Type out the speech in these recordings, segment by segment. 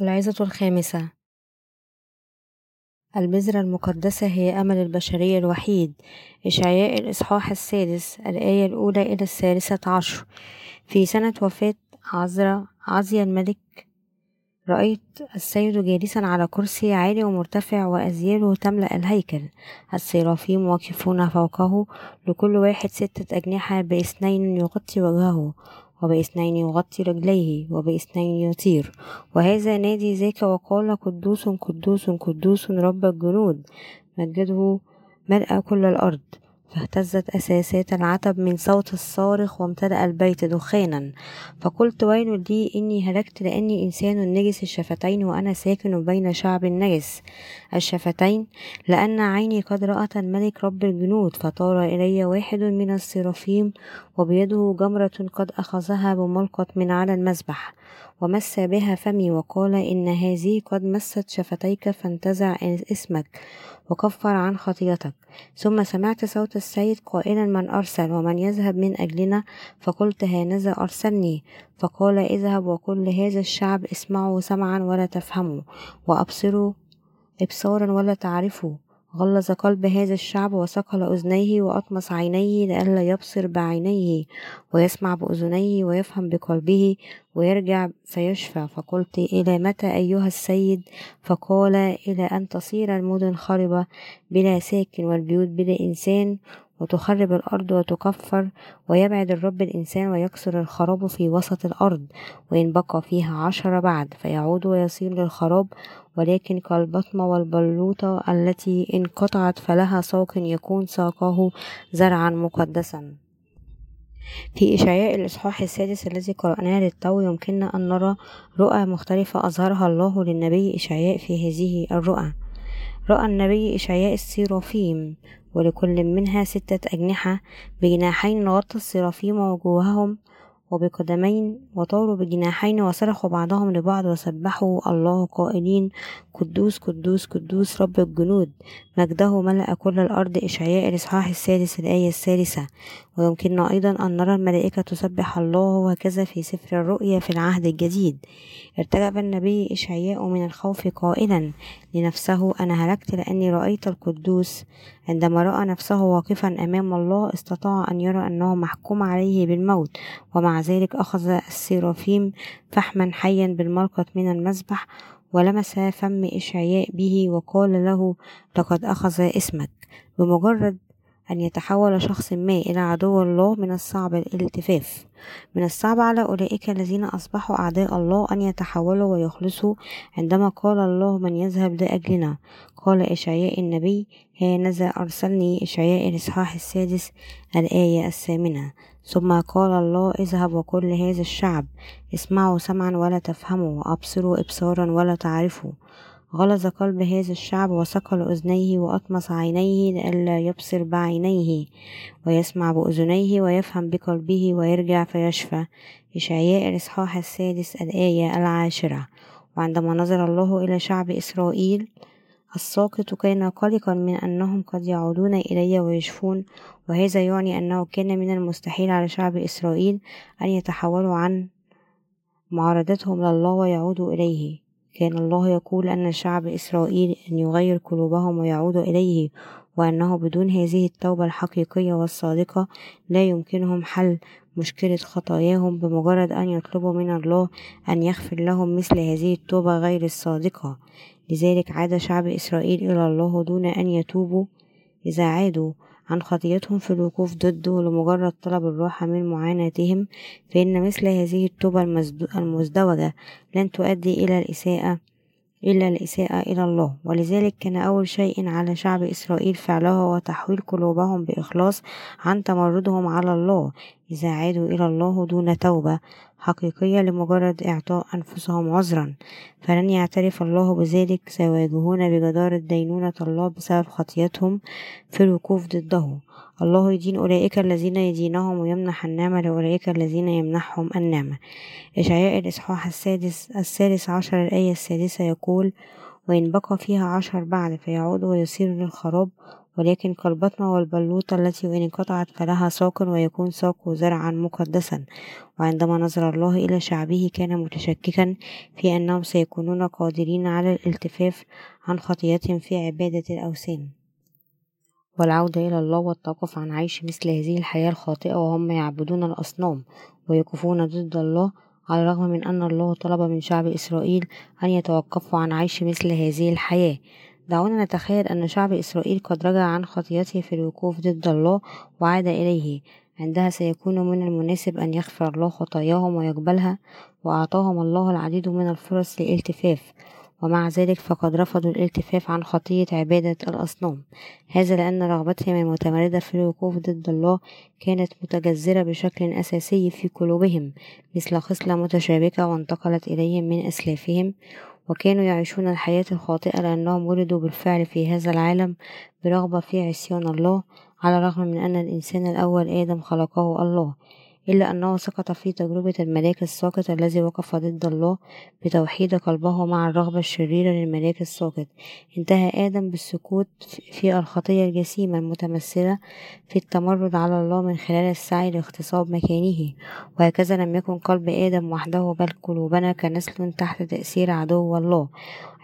العظة الخامسة. البذرة المقدسة هي أمل البشرية الوحيد. إشعياء الإصحاح السادس الآية الأولى إلى الثالثة عشر. في سنة وفاة عزرا عزيا الملك رأيت السيد جالسا على كرسي عالي ومرتفع وأزياله تملأ الهيكل. السرافيم واقفون فوقه لكل واحد ستة أجنحة بإثنين يغطي وجهه. وبإثنين يغطي رجليه وبإثنين يطير. وهذا نادي ذاك وقال قدوس قدوس قدوس رب الجنود. مجده ملأ كل الأرض. فاهتزت أساسات العتب من صوت الصارخ وامتلأ البيت دخانا. فقلت ويل لي إني هلكت لأني إنسان نجس الشفتين وأنا ساكن بين شعب نجس الشفتين لأن عيني قد رأت الملك رب الجنود فطار إلي واحد من السرافيم وبيده جمرة قد أخذها بملقط من على المذبح. ومس بها فمي وقال إن هذه قد مست شفتيك فانتزع اسمك وكفر عن خطيتك ثم سمعت صوت السيد قائلا من أرسل ومن يذهب من أجلنا؟ فقلت هانذا أرسلني. فقال اذهب وقل لهذا الشعب اسمعوا سمعا ولا تفهموا وأبصروا إبصارا ولا تعرفوا. غلظ قلب هذا الشعب وثقل أذنيه وأطمس عينيه لئلا يبصر بعينيه ويسمع بأذنيه ويفهم بقلبه ويرجع فيشفى فقلت إلى متى أيها السيد؟ فقال إلى أن تصير المدن خربة بلا ساكن والبيوت بلا إنسان وتخرب الأرض وتكفر ويبعد الرب الإنسان ويكسر الخراب في وسط الأرض وإن بقى فيها عشرة بعد فيعود ويصير للخراب ولكن كالبطمة والبلوطة التي انقطعت فلها ساق يكون ساقه زرعا مقدسا. في إشعياء الإصحاح السادس الذي قرأناه للتو يمكننا أن نرى رؤى مختلفة أظهرها الله للنبي إشعياء في هذه الرؤى. رأى النبي إشعياء السيرافيم ولكل منها ستة أجنحة بجناحين غطى السرافيم وجوههم وبقدمين وطاروا بجناحين وصرخوا بعضهم لبعض وسبحوا الله قائلين قدوس قدوس قدوس رب الجنود مجده ملأ كل الأرض إشعياء الإصحاح السادس الآية الثالثة ويمكننا أيضا أن نرى الملائكة تسبح الله وهكذا في سفر الرؤيا في العهد الجديد. ارتجب النبي إشعياء من الخوف قائلا لنفسه أنا هلكت لأني رأيت القدوس. عندما رأى نفسه واقفا أمام الله استطاع أن يرى أنه محكوم عليه بالموت ومع ذلك أخذ السيرافيم فحما حيا بالملقط من المذبح ولمس فم إشعياء به وقال له لقد أخذ اسمك. بمجرد أن يتحول شخص ما إلى عدو الله من الصعب الالتفاف. من الصعب على أولئك الذين أصبحوا أعداء الله أن يتحولوا ويخلصوا عندما قال الله من يذهب لأجلنا. قال إشعياء النبي هانذا أرسلني إشعياء الإصحاح السادس الآية الثامنة. ثم قال الله اذهب وقل لهذا الشعب اسمعوا سمعا ولا تفهموا وأبصروا إبصارا ولا تعرفوا. غلظ قلب هذا الشعب وثقل أذنيه وأطمس عينيه لئلا يبصر بعينيه ويسمع بأذنيه ويفهم بقلبه ويرجع فيشفى إشعياء الإصحاح السادس الآية العاشرة. وعندما نظر الله إلى شعب إسرائيل الساقط كان قلقا من أنهم قد يعودون إلي ويشفون وهذا يعني أنه كان من المستحيل على شعب إسرائيل أن يتحولوا عن معارضتهم لله ويعودوا إليه. كان الله يقول أن شعب إسرائيل أن يغير قلوبهم ويعودوا إليه وأنه بدون هذه التوبة الحقيقية والصادقة لا يمكنهم حل مشكلة خطاياهم بمجرد أن يطلبوا من الله أن يغفر لهم مثل هذه التوبة غير الصادقة. لذلك عاد شعب إسرائيل إلى الله دون أن يتوبوا. إذا عادوا عن خطيتهم في الوقوف ضده لمجرد طلب الراحة من معاناتهم فإن مثل هذه التوبة المزدوجة لن تؤدي إلى الإساءة إلا الإساءة إلى الله. ولذلك كان أول شيء على شعب إسرائيل فعله هو تحويل قلوبهم بإخلاص عن تمردهم على الله. إذا عادوا إلى الله دون توبة حقيقية لمجرد إعطاء أنفسهم عذرا. فلن يعترف الله بذلك سيواجهون بجدارة دينونة الله بسبب خطيتهم في الوقوف ضده. الله يدين أولئك الذين يدينهم ويمنح النعمة لأولئك الذين يمنحهم النعمة. إشعياء الإصحاح السادس الثالث عشر الآية السادسة يقول وإن بقى فيها عشر بعد فيعود ويصير للخراب ولكن كالبطنة والبلوطة التي وإن انقطعت فلها ساق ويكون ساق زرعا مقدسا. وعندما نظر الله إلى شعبه كان متشككا في أنهم سيكونون قادرين على الالتفاف عن خطيتهم في عبادة الأوثان. والعودة إلى الله والتوقف عن عيش مثل هذه الحياة الخاطئة وهم يعبدون الأصنام ويقفون ضد الله على الرغم من أن الله طلب من شعب إسرائيل أن يتوقفوا عن عيش مثل هذه الحياة. دعونا نتخيل أن شعب إسرائيل قد رجع عن خطيته في الوقوف ضد الله وعاد إليه. عندها سيكون من المناسب أن يغفر الله خطاياهم ويقبلها وأعطاهم الله العديد من الفرص للالتفاف ومع ذلك فقد رفضوا الالتفاف عن خطية عبادة الأصنام. هذا لأن رغبتهم المتمردة في الوقوف ضد الله كانت متجذرة بشكل أساسي في قلوبهم مثل خصلة متشابكة وانتقلت إليهم من أسلافهم وكانوا يعيشون الحياة الخاطئة لأنهم ولدوا بالفعل في هذا العالم برغبة في عصيان الله على الرغم من أن الإنسان الأول آدم خلقه الله. إلا أنه سقط في تجربة الملاك الساقط الذي وقف ضد الله بتوحيد قلبه مع الرغبة الشريرة للملاك الساقط. انتهى آدم بالسقوط في الخطية الجسيمة المتمثلة في التمرد على الله من خلال السعي لاغتصاب مكانه. وهكذا لم يكن قلب آدم وحده بل قلوبنا كنسل تحت تأثير عدو الله.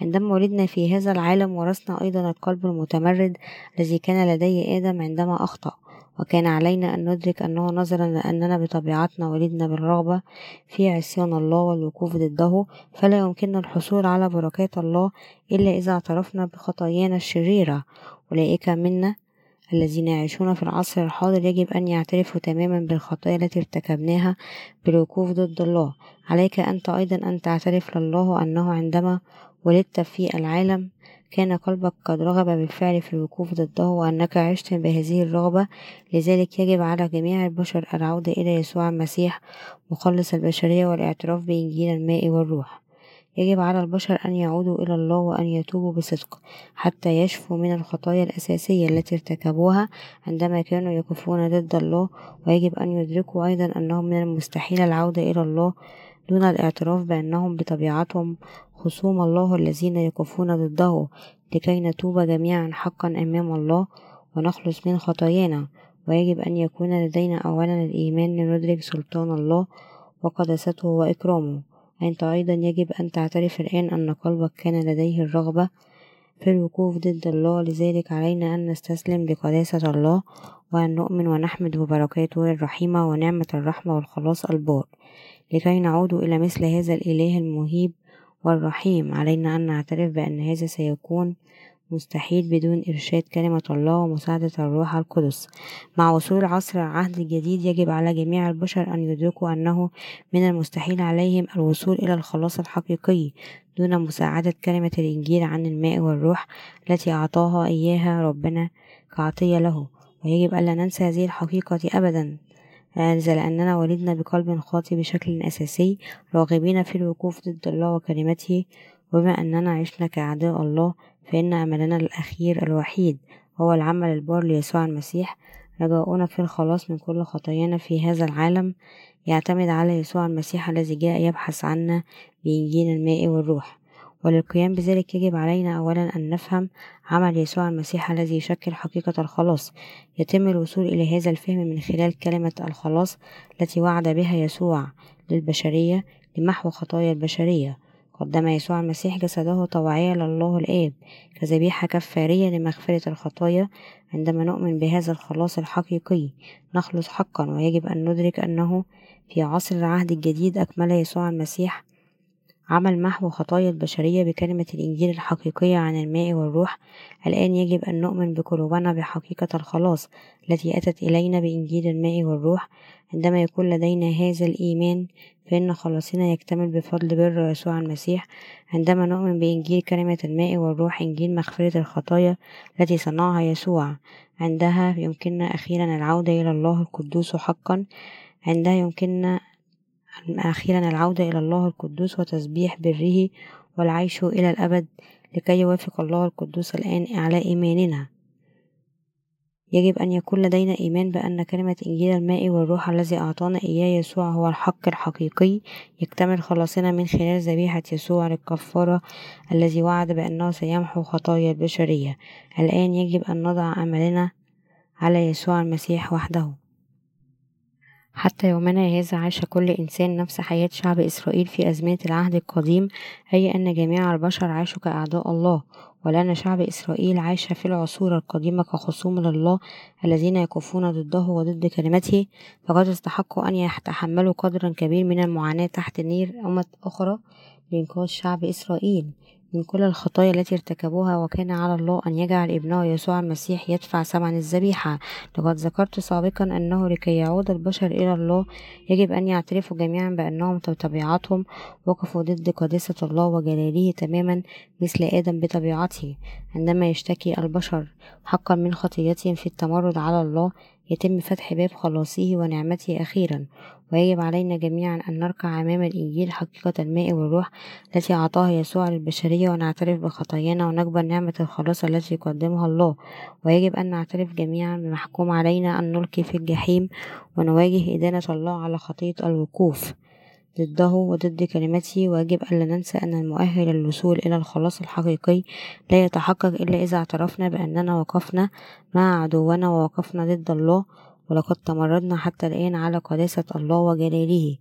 عندما ولدنا في هذا العالم ورثنا أيضا القلب المتمرد الذي كان لدي آدم عندما أخطأ. وكان علينا أن ندرك أنه نظرا لأننا بطبيعتنا ولدنا بالرغبة في عصيان الله والوقوف ضده فلا يمكننا الحصول على بركات الله إلا إذا اعترفنا بخطايانا الشريرة. أولئك منا الذين يعيشون في العصر الحاضر يجب أن يعترفوا تماما بالخطايا التي ارتكبناها بالوقوف ضد الله. عليك أنت أيضا أن تعترف لله أنه عندما ولدت في العالم كان قلبك قد رغب بالفعل في الوقوف ضده وأنك عشت بهذه الرغبة لذلك يجب على جميع البشر العودة إلى يسوع المسيح مخلص البشرية والاعتراف بإنجيل الماء والروح. يجب على البشر أن يعودوا إلى الله وأن يتوبوا بصدق حتى يشفوا من الخطايا الأساسية التي ارتكبوها عندما كانوا يقفون ضد الله ويجب أن يدركوا أيضا أنه من المستحيل العودة إلى الله دون الاعتراف بأنهم بطبيعتهم خصوم الله الذين يقفون ضده لكي نتوب جميعا حقا أمام الله ونخلص من خطايانا. ويجب أن يكون لدينا أولا الإيمان لندرك سلطان الله وقدسته وإكرامه. أنت أيضا يجب أن تعترف الآن أن قلبك كان لديه الرغبة في الوقوف ضد الله. لذلك علينا أن نستسلم لقداسة الله وأن نؤمن ونحمد ببركاته الرحيمة ونعمة الرحمة والخلاص البار. لكي نعود إلى مثل هذا الإله المهيب والرحيم. علينا أن نعترف بأن هذا سيكون مستحيل بدون إرشاد كلمة الله ومساعدة الروح القدس. مع وصول عصر العهد الجديد يجب على جميع البشر أن يدركوا أنه من المستحيل عليهم الوصول إلى الخلاص الحقيقي دون مساعدة كلمة الإنجيل عن الماء والروح التي أعطاها إياها ربنا كعطية له. ويجب ألا ننسى هذه الحقيقة أبدا. هذا لأننا ولدنا بقلب خاطئ بشكل أساسي راغبين في الوقوف ضد الله وكلمته. وبما أننا عشنا كأعداء الله فإن أملنا الأخير الوحيد هو العمل البار ليسوع المسيح. رجاؤنا في الخلاص من كل خطايانا في هذا العالم. يعتمد على يسوع المسيح الذي جاء يبحث عنا بإنجيل الماء والروح. وللقيام بذلك يجب علينا أولا أن نفهم عمل يسوع المسيح الذي يشكل حقيقة الخلاص. يتم الوصول إلى هذا الفهم من خلال كلمة الخلاص التي وعد بها يسوع للبشرية لمحو خطايا البشرية. قدم يسوع المسيح جسده طوعية لله الآب كذبيحة كفارية لمغفرة الخطايا. عندما نؤمن بهذا الخلاص الحقيقي نخلص حقا ويجب أن ندرك أنه في عصر العهد الجديد أكمل يسوع المسيح عمل محو خطايا البشرية بكلمة الإنجيل الحقيقية عن الماء والروح الآن يجب أن نؤمن بقلوبنا بحقيقة الخلاص التي أتت إلينا بإنجيل الماء والروح. عندما يكون لدينا هذا الإيمان فإن خلاصنا يكتمل بفضل بر يسوع المسيح. عندما نؤمن بإنجيل كلمة الماء والروح إنجيل مغفرة الخطايا التي صنعها يسوع. عندها يمكننا أخيرا العودة إلى الله القدوس حقا. عندها يمكننا أخيرا العودة إلى الله القدوس وتسبيح بره والعيش إلى الأبد لكي يوافق الله القدوس الآن على إيماننا. يجب أن يكون لدينا إيمان بأن كلمة إنجيل الماء والروح الذي أعطانا إياه يسوع هو الحق الحقيقي يكتمل خلاصنا من خلال ذبيحة يسوع للكفارة الذي وعد بأنه سيمحو خطايا البشرية. الآن يجب أن نضع أملنا على يسوع المسيح وحده. حتى يومنا هذا عاش كل إنسان نفس حياة شعب إسرائيل في أزمنة العهد القديم أي أن جميع البشر عاشوا كأعداء الله ولأن شعب إسرائيل عاش في العصور القديمة كخصوم لله الذين يقفون ضده وضد كلمته فقد استحقوا أن يتحملوا قدرا كبير من المعاناة تحت نير أمة أخرى لإنقاذ شعب إسرائيل. من كل الخطايا التي ارتكبوها وكان على الله أن يجعل ابنه يسوع المسيح يدفع ثمن الذبيحة. لقد ذكرت سابقا أنه لكي يعود البشر إلى الله يجب أن يعترفوا جميعا بأنهم بطبيعتهم وقفوا ضد قداسة الله وجلاله تماما مثل آدم بطبيعته. عندما يشتكي البشر حقا من خطيتهم في التمرد على الله يتم فتح باب خلاصه ونعمته أخيرا. ويجب علينا جميعا أن نركع أمام الإنجيل حقيقة الماء والروح التي أعطاها يسوع للبشرية ونعترف بخطايانا ونقبل نعمة الخلاص التي يقدمها الله. ويجب أن نعترف جميعا بمحكوم علينا أن نلقي في الجحيم ونواجه إدانة الله على خطية الوقوف. ضده وضد كلمته ويجب ألا ننسى أن المؤهل للوصول إلى الخلاص الحقيقي لا يتحقق إلا إذا اعترفنا بأننا وقفنا مع عدونا ووقفنا ضد الله ولقد تمردنا حتى الآن على قداسة الله وجلاله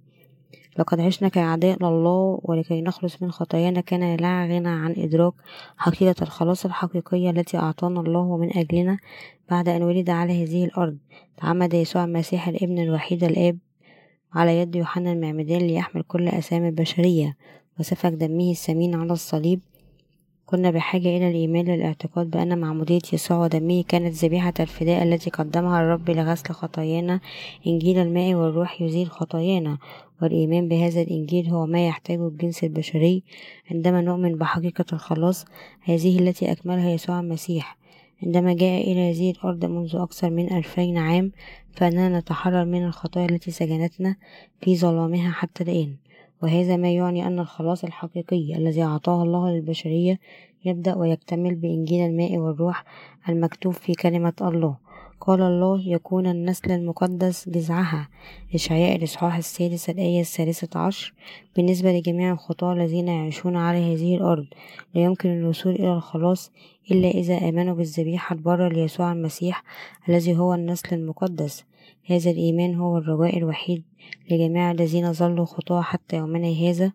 لقد عشنا كأعداء لله ولكي نخلص من خطايانا كان لا غنى عن إدراك حقيقة الخلاص الحقيقية التي أعطانا الله من أجلنا بعد أن ولد على هذه الأرض. تعمد يسوع المسيح الابن الوحيد الآب على يد يوحنا المعمدان ليحمل كل أسامي البشرية وسفك دمه الثمين على الصليب. كنا بحاجة إلى الإيمان للاعتقاد بأن معمودية يسوع ودمه كانت ذبيحة الفداء التي قدمها الرب لغسل خطايانا. إنجيل الماء والروح يزيل خطايانا والإيمان بهذا الإنجيل هو ما يحتاجه الجنس البشري. عندما نؤمن بحقيقة الخلاص هذه التي أكملها يسوع المسيح. عندما جاء إلى هذه الأرض منذ أكثر من ألفين عام فإننا نتحرر من الخطايا التي سجنتنا في ظلامها حتى الآن وهذا ما يعني أن الخلاص الحقيقي الذي أعطاه الله للبشرية يبدأ ويكتمل بإنجيل الماء والروح المكتوب في كلمة الله. قال الله يكون النسل المقدس جذعها. إشعياء الإصحاح السادس الآية الثالثة عشر. بالنسبة لجميع الخطاة الذين يعيشون على هذه الأرض لا يمكن الوصول إلى الخلاص إلا إذا آمنوا بالذبيحة البرة ليسوع المسيح الذي هو النسل المقدس. هذا الإيمان هو الرجاء الوحيد لجميع الذين ظلوا خطاة حتى يومنا هذا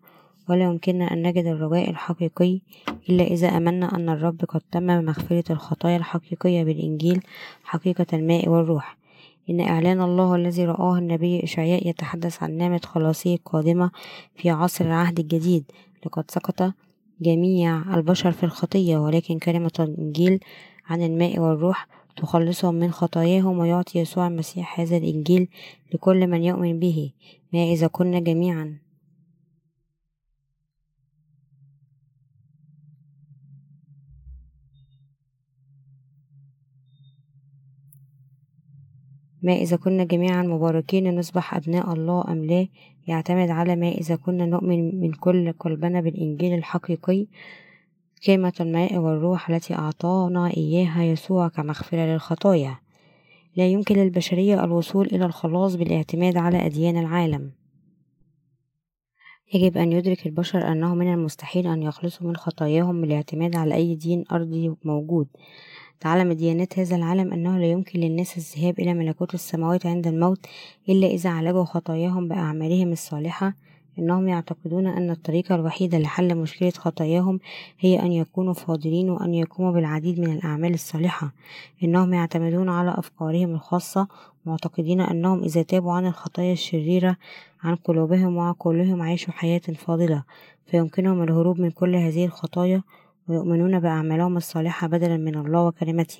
ولا يمكننا أن نجد الرجاء الحقيقي إلا إذا آمنا أن الرب قد تمم مغفرة الخطايا الحقيقية بالإنجيل حقيقة الماء والروح. إن إعلان الله الذي رآه النبي إشعياء يتحدث عن نعمة خلاصه القادمة في عصر العهد الجديد لقد سقط جميع البشر في الخطية ولكن كلمة الإنجيل عن الماء والروح تخلصهم من خطاياهم ويعطي يسوع المسيح هذا الإنجيل لكل من يؤمن به. ما إذا كنا جميعا. ما إذا كنا جميعا مباركين نصبح أبناء الله أم لا يعتمد على ما إذا كنا نؤمن من كل قلبنا بالإنجيل الحقيقي. كلمة الماء والروح التي أعطانا إياها يسوع كمغفرة للخطايا. لا يمكن للبشرية الوصول إلى الخلاص بالاعتماد على أديان العالم. يجب أن يدرك البشر أنه من المستحيل أن يخلصوا من خطاياهم بالاعتماد على أي دين أرضي موجود. تعلم ديانات هذا العالم أنه لا يمكن للناس الذهاب إلى ملكوت السماوات عند الموت إلا إذا عالجوا خطاياهم بأعمالهم الصالحة إنهم يعتقدون أن الطريقة الوحيدة لحل مشكلة خطاياهم هي أن يكونوا فاضلين وأن يقوموا بالعديد من الأعمال الصالحة. إنهم يعتمدون على أفكارهم الخاصة معتقدين أنهم إذا تابوا عن الخطايا الشريرة عن قلوبهم وعقولهم عاشوا حياة فاضلة. فيمكنهم الهروب من كل هذه الخطايا ويؤمنون بأعمالهم الصالحة بدلا من الله وكلمته.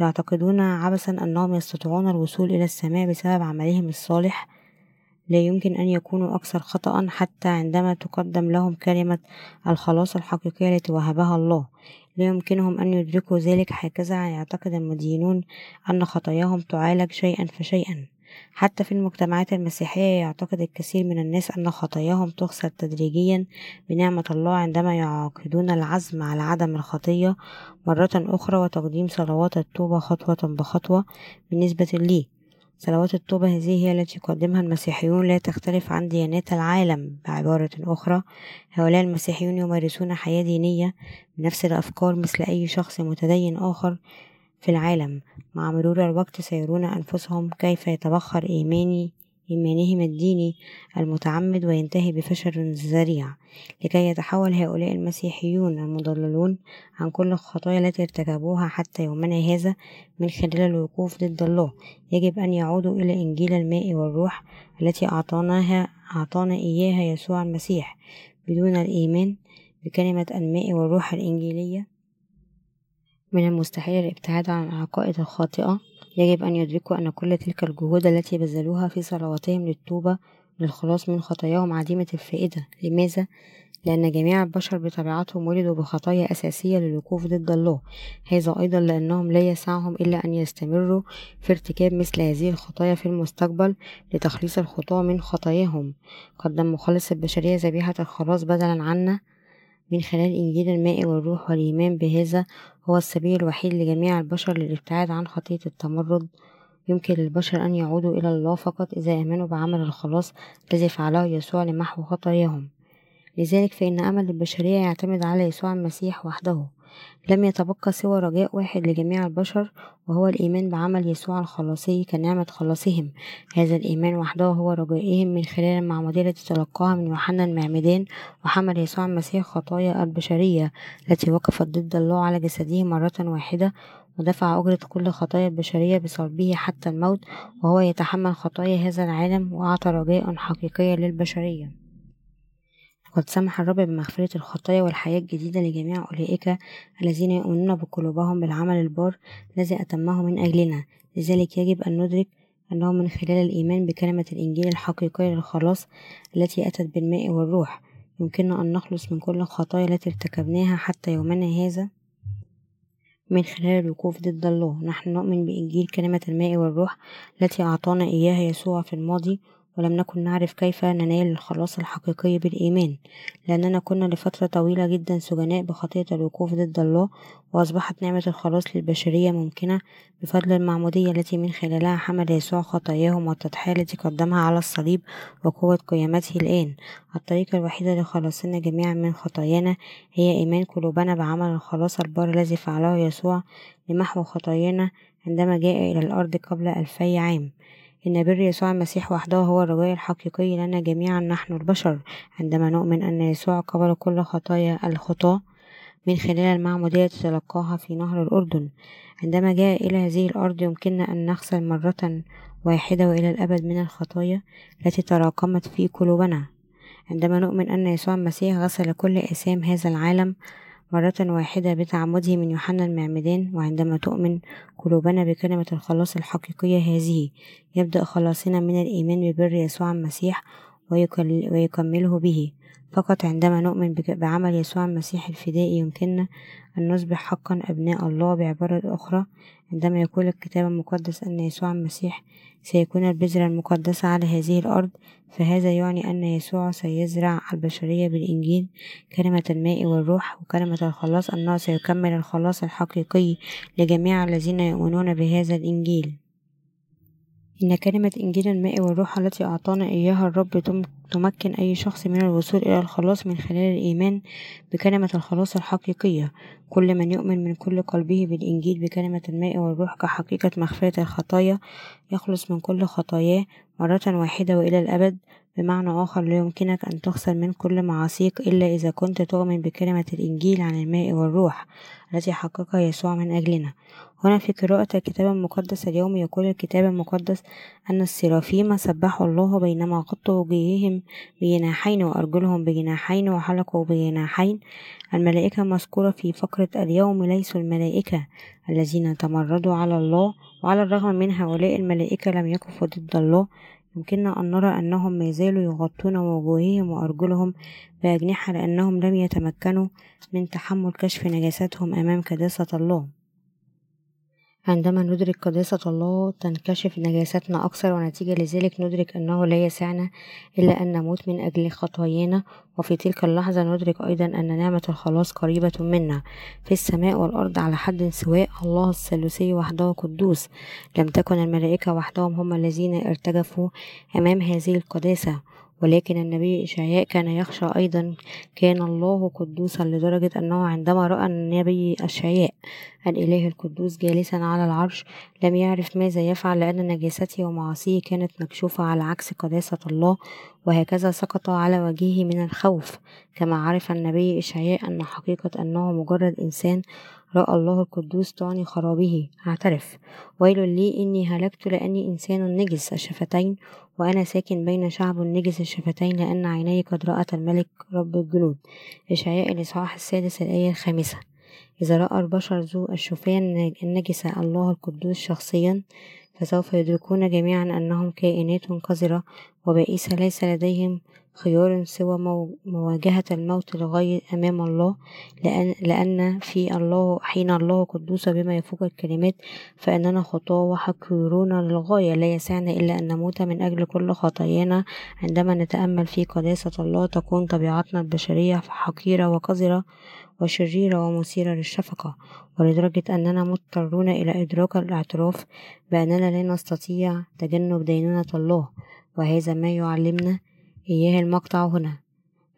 يعتقدون عبثا أنهم يستطيعون الوصول إلى السماء بسبب عملهم الصالح لا يمكن أن يكونوا أكثر خطأ حتى عندما تقدم لهم كلمة الخلاص الحقيقية التي وهبها الله. لا يمكنهم أن يدركوا ذلك هكذا يعتقد المدينون أن خطاياهم تعالج شيئا فشيئا. حتى في المجتمعات المسيحية يعتقد الكثير من الناس أن خطاياهم تغسل تدريجيا بنعمة الله عندما يعقدون العزم على عدم الخطية مرة أخرى وتقديم صلوات التوبة خطوة بخطوة بالنسبة لي. صلوات التوبة هذه هي التي يقدمها المسيحيون لا تختلف عن ديانات العالم بعبارة أخرى هؤلاء المسيحيون يمارسون حياة دينية بنفس الأفكار مثل أي شخص متدين آخر في العالم. مع مرور الوقت سيرون أنفسهم كيف يتبخر إيماني إيمانهم الديني المتعمد وينتهي بفشل ذريع لكي يتحول هؤلاء المسيحيون المضللون عن كل الخطايا التي ارتكبوها حتى يومنا هذا من خلال الوقوف ضد الله. يجب أن يعودوا إلى إنجيل الماء والروح التي أعطاناها أعطانا إياها يسوع المسيح بدون الإيمان بكلمة الماء والروح الإنجيلية. من المستحيل الابتعاد عن العقائد الخاطئة يجب أن يدركوا أن كل تلك الجهود التي بذلوها في صلواتهم للتوبة للخلاص من خطاياهم عديمة الفائدة لماذا؟ لأن جميع البشر بطبيعتهم ولدوا بخطايا أساسية للوقوف ضد الله هذا أيضا لأنهم لا يسعهم إلا أن يستمروا في ارتكاب مثل هذه الخطايا في المستقبل لتخليص الخطاة من خطاياهم قدم مخلص البشرية ذبيحة الخلاص بدلا عنا من خلال إنجيل الماء والروح والإيمان بهذا هو السبيل الوحيد لجميع البشر للابتعاد عن خطية التمرد. يمكن للبشر أن يعودوا إلى الله فقط إذا آمنوا بعمل الخلاص الذي فعله يسوع لمحو خطاياهم. لذلك فإن أمل البشرية يعتمد على يسوع المسيح وحده. لم يتبقى سوى رجاء واحد لجميع البشر وهو الإيمان بعمل يسوع الخلاصي كنعمة خلاصهم. هذا الإيمان وحده هو رجائهم من خلال المعمودية التي تلقاها من يوحنا المعمدان وحمل يسوع المسيح خطايا البشرية التي وقفت ضد الله على جسده مرة واحدة ودفع أجرة كل خطايا البشرية بصلبه حتى الموت وهو يتحمل خطايا هذا العالم وأعطى رجاء حقيقيا للبشرية. وقد سمح الرب بمغفرة الخطايا والحياة الجديدة لجميع أولئك الذين يؤمنون بقلوبهم بالعمل البار الذي أتمه من أجلنا. لذلك يجب أن ندرك أنه من خلال الإيمان بكلمة الإنجيل الحقيقية للخلاص التي أتت بالماء والروح. يمكننا أن نخلص من كل الخطايا التي ارتكبناها حتى يومنا هذا من خلال الوقوف ضد الله. نحن نؤمن بإنجيل كلمة الماء والروح التي أعطانا إياها يسوع في الماضي ولم نكن نعرف كيف ننال الخلاص الحقيقي بالإيمان لأننا كنا لفترة طويلة جدا سجناء بخطية الوقوف ضد الله وأصبحت نعمة الخلاص للبشرية ممكنة بفضل المعمودية التي من خلالها حمل يسوع خطاياهم والتضحية التي قدمها على الصليب وقوة قيامته الآن. الطريقة الوحيدة لخلاصنا جميعا من خطايانا هي إيمان قلوبنا بعمل الخلاص البار الذي فعله يسوع لمحو خطايانا عندما جاء إلى الأرض قبل ألفي عام. إن بر يسوع المسيح وحده هو الرجاء الحقيقي لنا جميعا نحن البشر عندما نؤمن أن يسوع قبل كل خطايا الخطاة من خلال المعمودية تلقاها في نهر الأردن. عندما جاء إلى هذه الأرض يمكننا أن نغسل مرة واحدة وإلى الأبد من الخطايا التي تراكمت في قلوبنا. عندما نؤمن أن يسوع المسيح غسل كل آثام هذا العالم مرة واحدة بتعمده من يوحنا المعمدان وعندما تؤمن قلوبنا بكلمة الخلاص الحقيقية هذه يبدأ خلاصنا من الإيمان ببر يسوع المسيح ويكمله به. فقط عندما نؤمن بعمل يسوع المسيح الفدائي يمكننا أن نصبح حقا أبناء الله بعبارة أخرى. عندما يقول الكتاب المقدس أن يسوع المسيح سيكون البذرة المقدسة على هذه الأرض فهذا يعني أن يسوع سيزرع البشرية بالإنجيل. كلمة الماء والروح وكلمة الخلاص أنه سيكمل الخلاص الحقيقي لجميع الذين يؤمنون بهذا الإنجيل. إن كلمة إنجيل الماء والروح التي أعطانا إياها الرب تمكن أي شخص من الوصول إلى الخلاص من خلال الإيمان بكلمة الخلاص الحقيقية. كل من يؤمن من كل قلبه بالإنجيل بكلمة الماء والروح كحقيقة مغفرة الخطايا يخلص من كل خطاياه مرة واحدة وإلى الأبد. بمعنى آخر لا يمكنك أن تغسل من كل معاصيك إلا إذا كنت تؤمن بكلمة الإنجيل عن الماء والروح التي حققها يسوع من أجلنا. هنا في قراءة الكتاب المقدس اليوم يقول الكتاب المقدس أن السرافيم سبحوا الله بينما غطوا وجيههم بجناحين وأرجلهم بجناحين وحلقوا بجناحين. الملائكة مذكورة في فقرة اليوم ليسوا الملائكة الذين تمردوا على الله. وعلى الرغم من هؤلاء الملائكة لم يقفوا ضد الله يمكننا أن نرى أنهم ما زالوا يغطون وجوههم وأرجلهم بأجنحة لأنهم لم يتمكنوا من تحمل كشف نجاساتهم أمام كداسة الله. عندما ندرك قداسة الله تنكشف نجاستنا أكثر ونتيجة لذلك ندرك أنه لا يسعنا إلا أن نموت من أجل خطايانا. وفي تلك اللحظة ندرك أيضا أن نعمة الخلاص قريبة منا. في السماء والأرض على حد سواء الله الثالوثي وحده قدوس لم تكن الملائكة وحدهم هم الذين ارتجفوا أمام هذه القداسة. ولكن النبي إشعياء كان يخشى أيضا كان الله قدوسا لدرجة أنه عندما رأى النبي إشعياء الإله القدوس جالسا على العرش لم يعرف ماذا يفعل لأن نجاسته ومعاصيه كانت مكشوفة على عكس قداسة الله وهكذا سقط على وجهه من الخوف. كما عرف النبي إشعياء أن حقيقة أنه مجرد إنسان رأى الله القدوس تعني خرابه. اعترف. ويل لي إني هلكت لأني إنسان نجس الشفتين وأنا ساكن بين شعب نجس الشفتين لأن عيني قد رأت الملك رب الجنود. إشعياء الإصحاح السادس الآية الخامسة. إذا رأى البشر ذو الشوفان النجسة الله القدوس شخصيا فسوف يدركون جميعا أنهم كائنات قذرة وبائسة ليس لديهم خيار سوى مواجهة الموت لغاية أمام الله لأن, لأن في الله حين الله قدوس بما يفوق الكلمات فإننا خطاة وحقيرون للغاية لا يسعنا إلا أن نموت من أجل كل خطايانا. عندما نتأمل في قداسة الله تكون طبيعتنا البشرية حقيرة وقذرة وشريرة ومثيرة للشفقة. ولدرجة أننا مضطرون إلى إدراك الأعتراف بأننا لا نستطيع تجنب دينونة الله وهذا ما يعلمنا إياه المقطع هنا.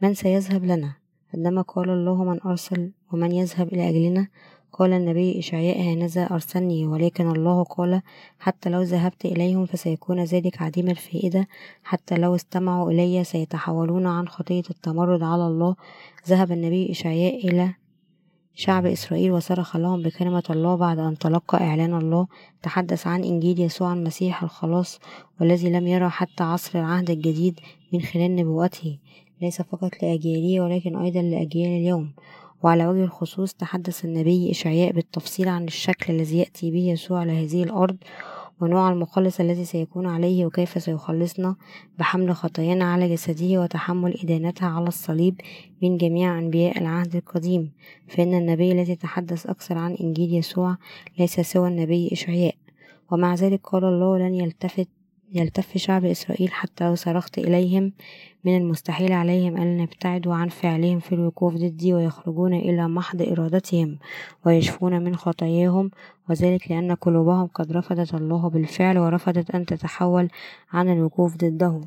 من سيذهب لنا؟ عندما قال الله من أرسل ومن يذهب إلى أجلنا قال النبي إشعياء هانذا أرسلني ولكن الله قال حتى لو ذهبت إليهم فسيكون ذلك عديم الفائدة. حتى لو استمعوا إلي سيتحولون عن خطية التمرد على الله. ذهب النبي إشعياء إلى شعب إسرائيل وصرخ لهم بكلمة الله بعد أن تلقى إعلان الله. تحدث عن إنجيل يسوع المسيح الخلاص والذي لم يرى حتى عصر العهد الجديد. من خلال نبوته ليس فقط لأجياله ولكن أيضا لأجيال اليوم. وعلى وجه الخصوص تحدث النبي إشعياء بالتفصيل عن الشكل الذي يأتي به يسوع على هذه الأرض ونوع المخلص الذي سيكون عليه وكيف سيخلصنا بحمل خطايانا على جسده وتحمل إدانتها على الصليب من جميع أنبياء العهد القديم. فإن النبي الذي تحدث أكثر عن إنجيل يسوع ليس سوى النبي إشعياء. ومع ذلك قال الله لن يلتفت يلتف شعب إسرائيل حتى لو صرخت إليهم. من المستحيل عليهم أن يبتعدوا عن فعلهم في الوقوف ضدي ويخرجون إلى محض إرادتهم ويشفون من خطاياهم وذلك لأن قلوبهم قد رفضت الله بالفعل ورفضت أن تتحول عن الوقوف ضده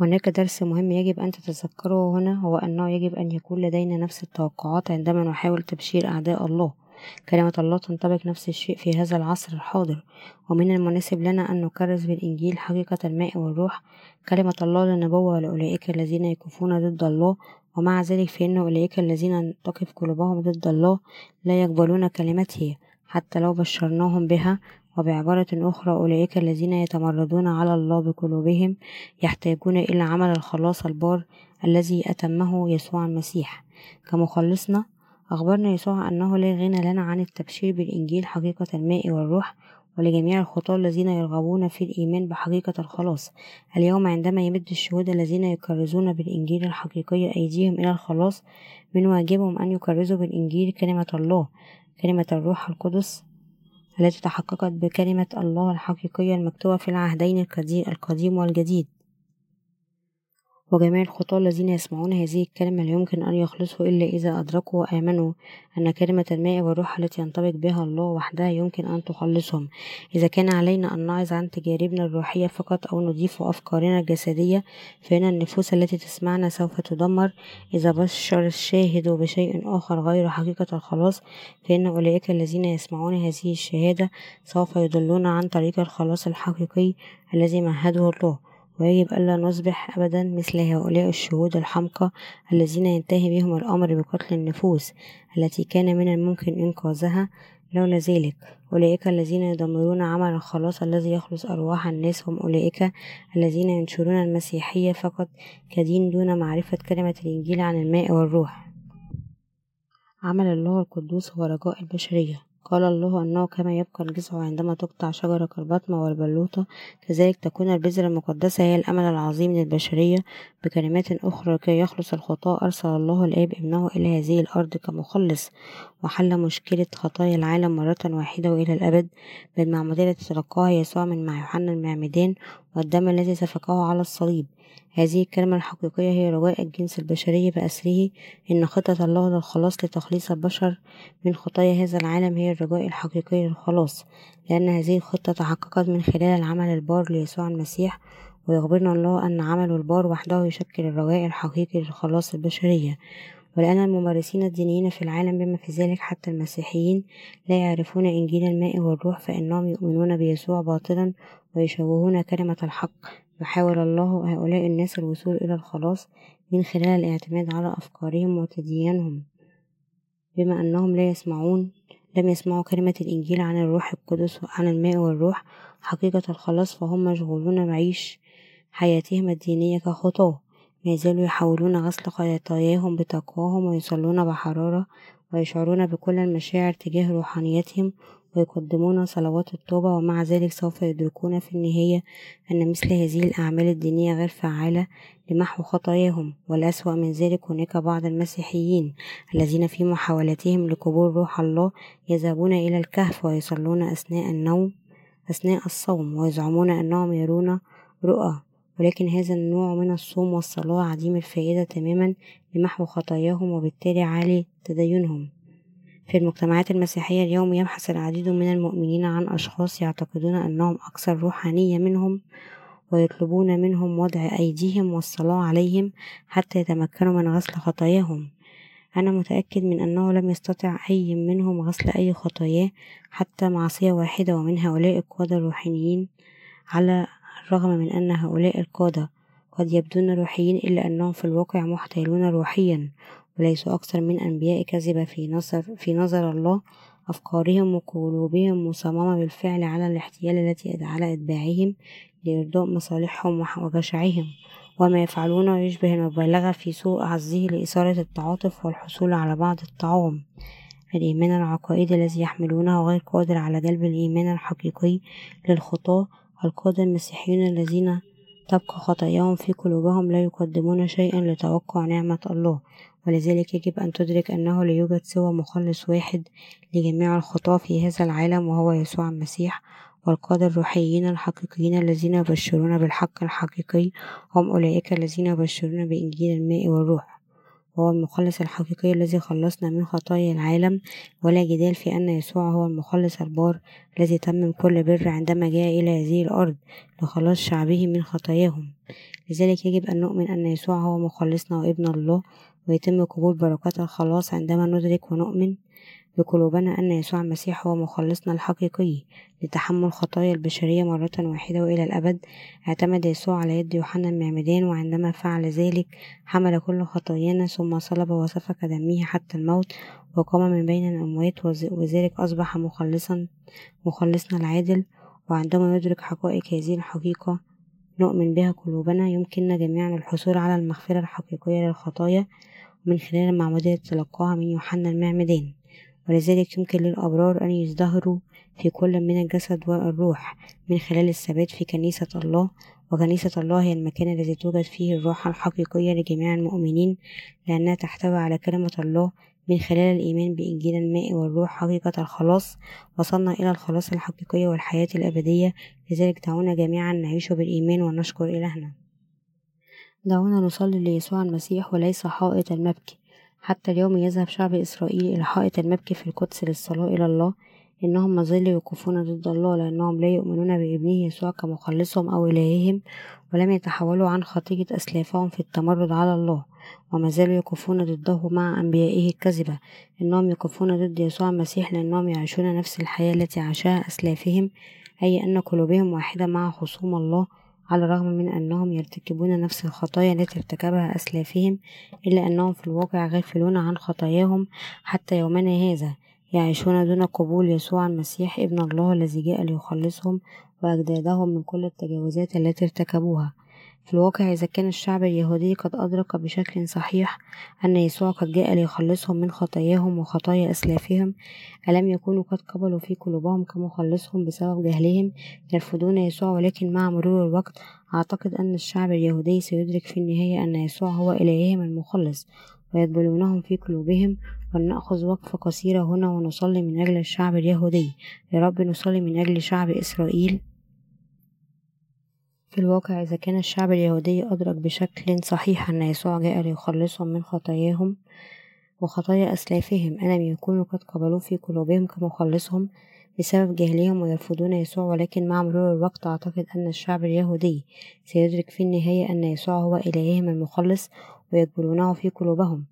هناك درس مهم يجب أن تتذكره هنا هو أنه يجب أن يكون لدينا نفس التوقعات عندما نحاول تبشير أعداء الله. كلمة الله تنطبق نفس الشيء في هذا العصر الحاضر. ومن المناسب لنا أن نكرس بالإنجيل حقيقة الماء والروح. كلمة الله للنبوة لأولئك الذين يكفون ضد الله. ومع ذلك فإن أولئك الذين تقف قلوبهم ضد الله لا يقبلون كلمته حتى لو بشرناهم بها. وبعبارة أخرى أولئك الذين يتمردون على الله بقلوبهم يحتاجون إلى عمل الخلاص البار الذي أتمه يسوع المسيح. كمخلصنا أخبرنا يسوع أنه لا غنى لنا عن التبشير بالإنجيل حقيقة الماء والروح ولجميع الخطاة الذين يرغبون في الإيمان بحقيقة الخلاص. اليوم عندما يمد الشهود الذين يكرزون بالإنجيل الحقيقي أيديهم إلى الخلاص من واجبهم أن يكرزوا بالإنجيل كلمة الله كلمة الروح القدس التي تحققت بكلمة الله الحقيقية المكتوبة في العهدين القديم والجديد. وجميع الخطاة الذين يسمعون هذه الكلمة لا يمكن أن يخلصوا إلا إذا أدركوا وآمنوا أن كلمة الماء والروح التي ينطبق بها الله وحدها يمكن أن تخلصهم. إذا كان علينا أن نعظ عن تجاربنا الروحية فقط أو نضيف أفكارنا الجسدية فإن النفوس التي تسمعنا سوف تدمر. إذا بشر الشاهد بشيء آخر غير حقيقة الخلاص فإن أولئك الذين يسمعون هذه الشهادة سوف يضلون عن طريق الخلاص الحقيقي الذي مهده الله. ويجب ألا نصبح أبدا مثل هؤلاء الشهود الحمقى الذين ينتهي بهم الأمر بقتل النفوس التي كان من الممكن إنقاذها. لولا ذلك أولئك الذين يدمرون عمل الخلاص الذي يخلص أرواح الناس هم أولئك الذين ينشرون المسيحية فقط كدين دون معرفة كلمة الإنجيل عن الماء والروح. عمل الله القدوس هو رجاء البشرية. قال الله أنه كما يبقى الجذع عندما تقطع شجرة كالبطمة والبلوطة. كذلك تكون البذرة المقدسة هي الأمل العظيم للبشرية. بكلمات أخرى كي يخلص الخطاة أرسل الله الآب ابنه إلى هذه الأرض كمخلص وحل مشكلة خطايا العالم مرة واحدة وإلى الأبد. بالمعمودية التي تلقاها يسوع من مع يوحنا المعمدان والدم الذي سفكه على الصليب. هذه الكلمة الحقيقية هي رجاء الجنس البشري بأسره. إن خطة الله للخلاص لتخليص البشر من خطايا هذا العالم هي الرجاء الحقيقي للخلاص لأن هذه الخطة تحققت من خلال العمل البار ليسوع المسيح ويخبرنا الله أن عمله البار وحده يشكل الرجاء الحقيقي لخلاص البشرية. ولأن الممارسين الدينيين في العالم بما في ذلك حتى المسيحيين لا يعرفون إنجيل الماء والروح فإنهم يؤمنون بيسوع باطلا ويشوهون كلمة الحق. يحاول الله هؤلاء الناس الوصول إلى الخلاص من خلال الاعتماد على أفكارهم وتديينهم بما أنهم لا يسمعون لم يسمعوا كلمة الإنجيل عن الروح القدس عن الماء والروح حقيقة الخلاص فهم مشغولون بعيش حياتهم الدينية كخطاة. ما زالوا يحاولون غسل خطاياهم بتقواهم ويصلون بحرارة ويشعرون بكل المشاعر تجاه روحانيتهم ويقدمون صلوات التوبة ومع ذلك سوف يدركون في النهاية أن مثل هذه الأعمال الدينية غير فعالة لمحو خطاياهم. والأسوأ من ذلك هناك بعض المسيحيين الذين في محاولتهم لقبول روح الله يذهبون إلى الكهف ويصلون أثناء النوم أثناء الصوم ويزعمون أنهم يرون رؤى. ولكن هذا النوع من الصوم والصلاة عديم الفائدة تماما لمحو خطاياهم وبالتالي عالي تدينهم. في المجتمعات المسيحية اليوم يبحث العديد من المؤمنين عن أشخاص يعتقدون أنهم أكثر روحانية منهم ويطلبون منهم وضع أيديهم والصلاة عليهم حتى يتمكنوا من غسل خطاياهم. أنا متأكد من أنه لم يستطع أي منهم غسل أي خطاياه حتى معصية واحدة ومن هؤلاء القادة الروحانيين على الرغم من أن هؤلاء القادة قد يبدون روحيين إلا أنهم في الواقع محتالون روحيا. وليسوا أكثر من أنبياء كذبة في نظر, في نظر الله أفكارهم وقلوبهم مصممة بالفعل على الاحتيال التي على إتباعهم لإرضاء مصالحهم وجشعهم وما يفعلونه يشبه المبالغة في سوء عزه لإثارة التعاطف والحصول على بعض الطعام. الإيمان العقائدي الذي يحملونه غير قادر على جلب الإيمان الحقيقي للخطاة القادة المسيحيون الذين تبقى خطاياهم في قلوبهم لا يقدمون شيئا لتوقع نعمة الله. ولذلك يجب أن تدرك أنه لا يوجد سوى مخلص واحد لجميع الخطاة في هذا العالم وهو يسوع المسيح والقادة الروحيين الحقيقيين الذين يبشرون بالحق الحقيقي هم أولئك الذين يبشرون بإنجيل الماء والروح. وهو المخلص الحقيقي الذي خلصنا من خطايا العالم ولا جدال في أن يسوع هو المخلص البار الذي تمم كل بر عندما جاء إلى هذه الأرض لخلاص شعبه من خطاياهم. لذلك يجب أن نؤمن أن يسوع هو مخلصنا وابن الله ويتم قبول بركات الخلاص عندما ندرك ونؤمن بقلوبنا أن يسوع المسيح هو مخلصنا الحقيقي لتحمل خطايا البشرية مرة واحدة وإلى الأبد. اعتمد يسوع على يد يوحنا المعمدان وعندما فعل ذلك حمل كل خطايانا ثم صلب وسفك دمه حتى الموت وقام من بين الأموات وذلك أصبح مخلصا مخلصنا العادل. وعندما يدرك حقائق هذه الحقيقة نؤمن بها قلوبنا. يمكننا جميعا الحصول على المغفرة الحقيقية للخطايا. من خلال المعمودية تلقاها من يوحنا المعمدان. ولذلك يمكن للأبرار أن يزدهروا في كل من الجسد والروح من خلال الثبات في كنيسة الله. وكنيسة الله هي المكان الذي توجد فيه الروح الحقيقية لجميع المؤمنين لأنها تحتوي على كلمة الله من خلال الإيمان بإنجيل الماء والروح حقيقة الخلاص. وصلنا إلى الخلاص الحقيقي والحياة الأبدية. لذلك دعونا جميعا نعيش بالإيمان ونشكر إلهنا. دعونا نصلي ليسوع المسيح وليس حائط المبكي حتى اليوم يذهب شعب إسرائيل إلى حائط المبكي في القدس للصلاة إلى الله إنهم ما زالوا يوقفون ضد الله لأنهم لا يؤمنون بابنه يسوع كمخلصهم أو إلههم ولم يتحولوا عن خطية أسلافهم في التمرد على الله وما زالوا يقفون ضده مع أنبيائه الكذبة إنهم يقفون ضد يسوع المسيح لأنهم يعيشون نفس الحياة التي عاشها أسلافهم أي أن قلوبهم واحدة مع خصوم الله على الرغم من أنهم يرتكبون نفس الخطايا التي ارتكبها أسلافهم إلا أنهم في الواقع غافلون عن خطاياهم حتى يومنا هذا يعيشون دون قبول يسوع المسيح ابن الله الذي جاء ليخلصهم وأجدادهم من كل التجاوزات التي ارتكبوها. في الواقع إذا كان الشعب اليهودي قد أدرك بشكل صحيح أن يسوع قد جاء ليخلصهم من خطاياهم وخطايا أسلافهم ألم يكونوا قد قبلوا في قلوبهم كمخلصهم بسبب جهلهم؟ يرفضون يسوع ولكن مع مرور الوقت أعتقد أن الشعب اليهودي سيدرك في النهاية أن يسوع هو إلههم المخلص ويقبلونهم في قلوبهم ولنأخذ وقفة قصيرة هنا ونصلي من أجل الشعب اليهودي. يا رب نصلي من أجل شعب إسرائيل. في الواقع إذا كان الشعب اليهودي أدرك بشكل صحيح أن يسوع جاء ليخلصهم من خطاياهم وخطايا أسلافهم ألم يكونوا قد قبلوه في قلوبهم كمخلصهم بسبب جهلهم ويرفضون يسوع ولكن مع مرور الوقت أعتقد أن الشعب اليهودي سيدرك في النهاية أن يسوع هو إلههم المخلص ويقبلونه في قلوبهم.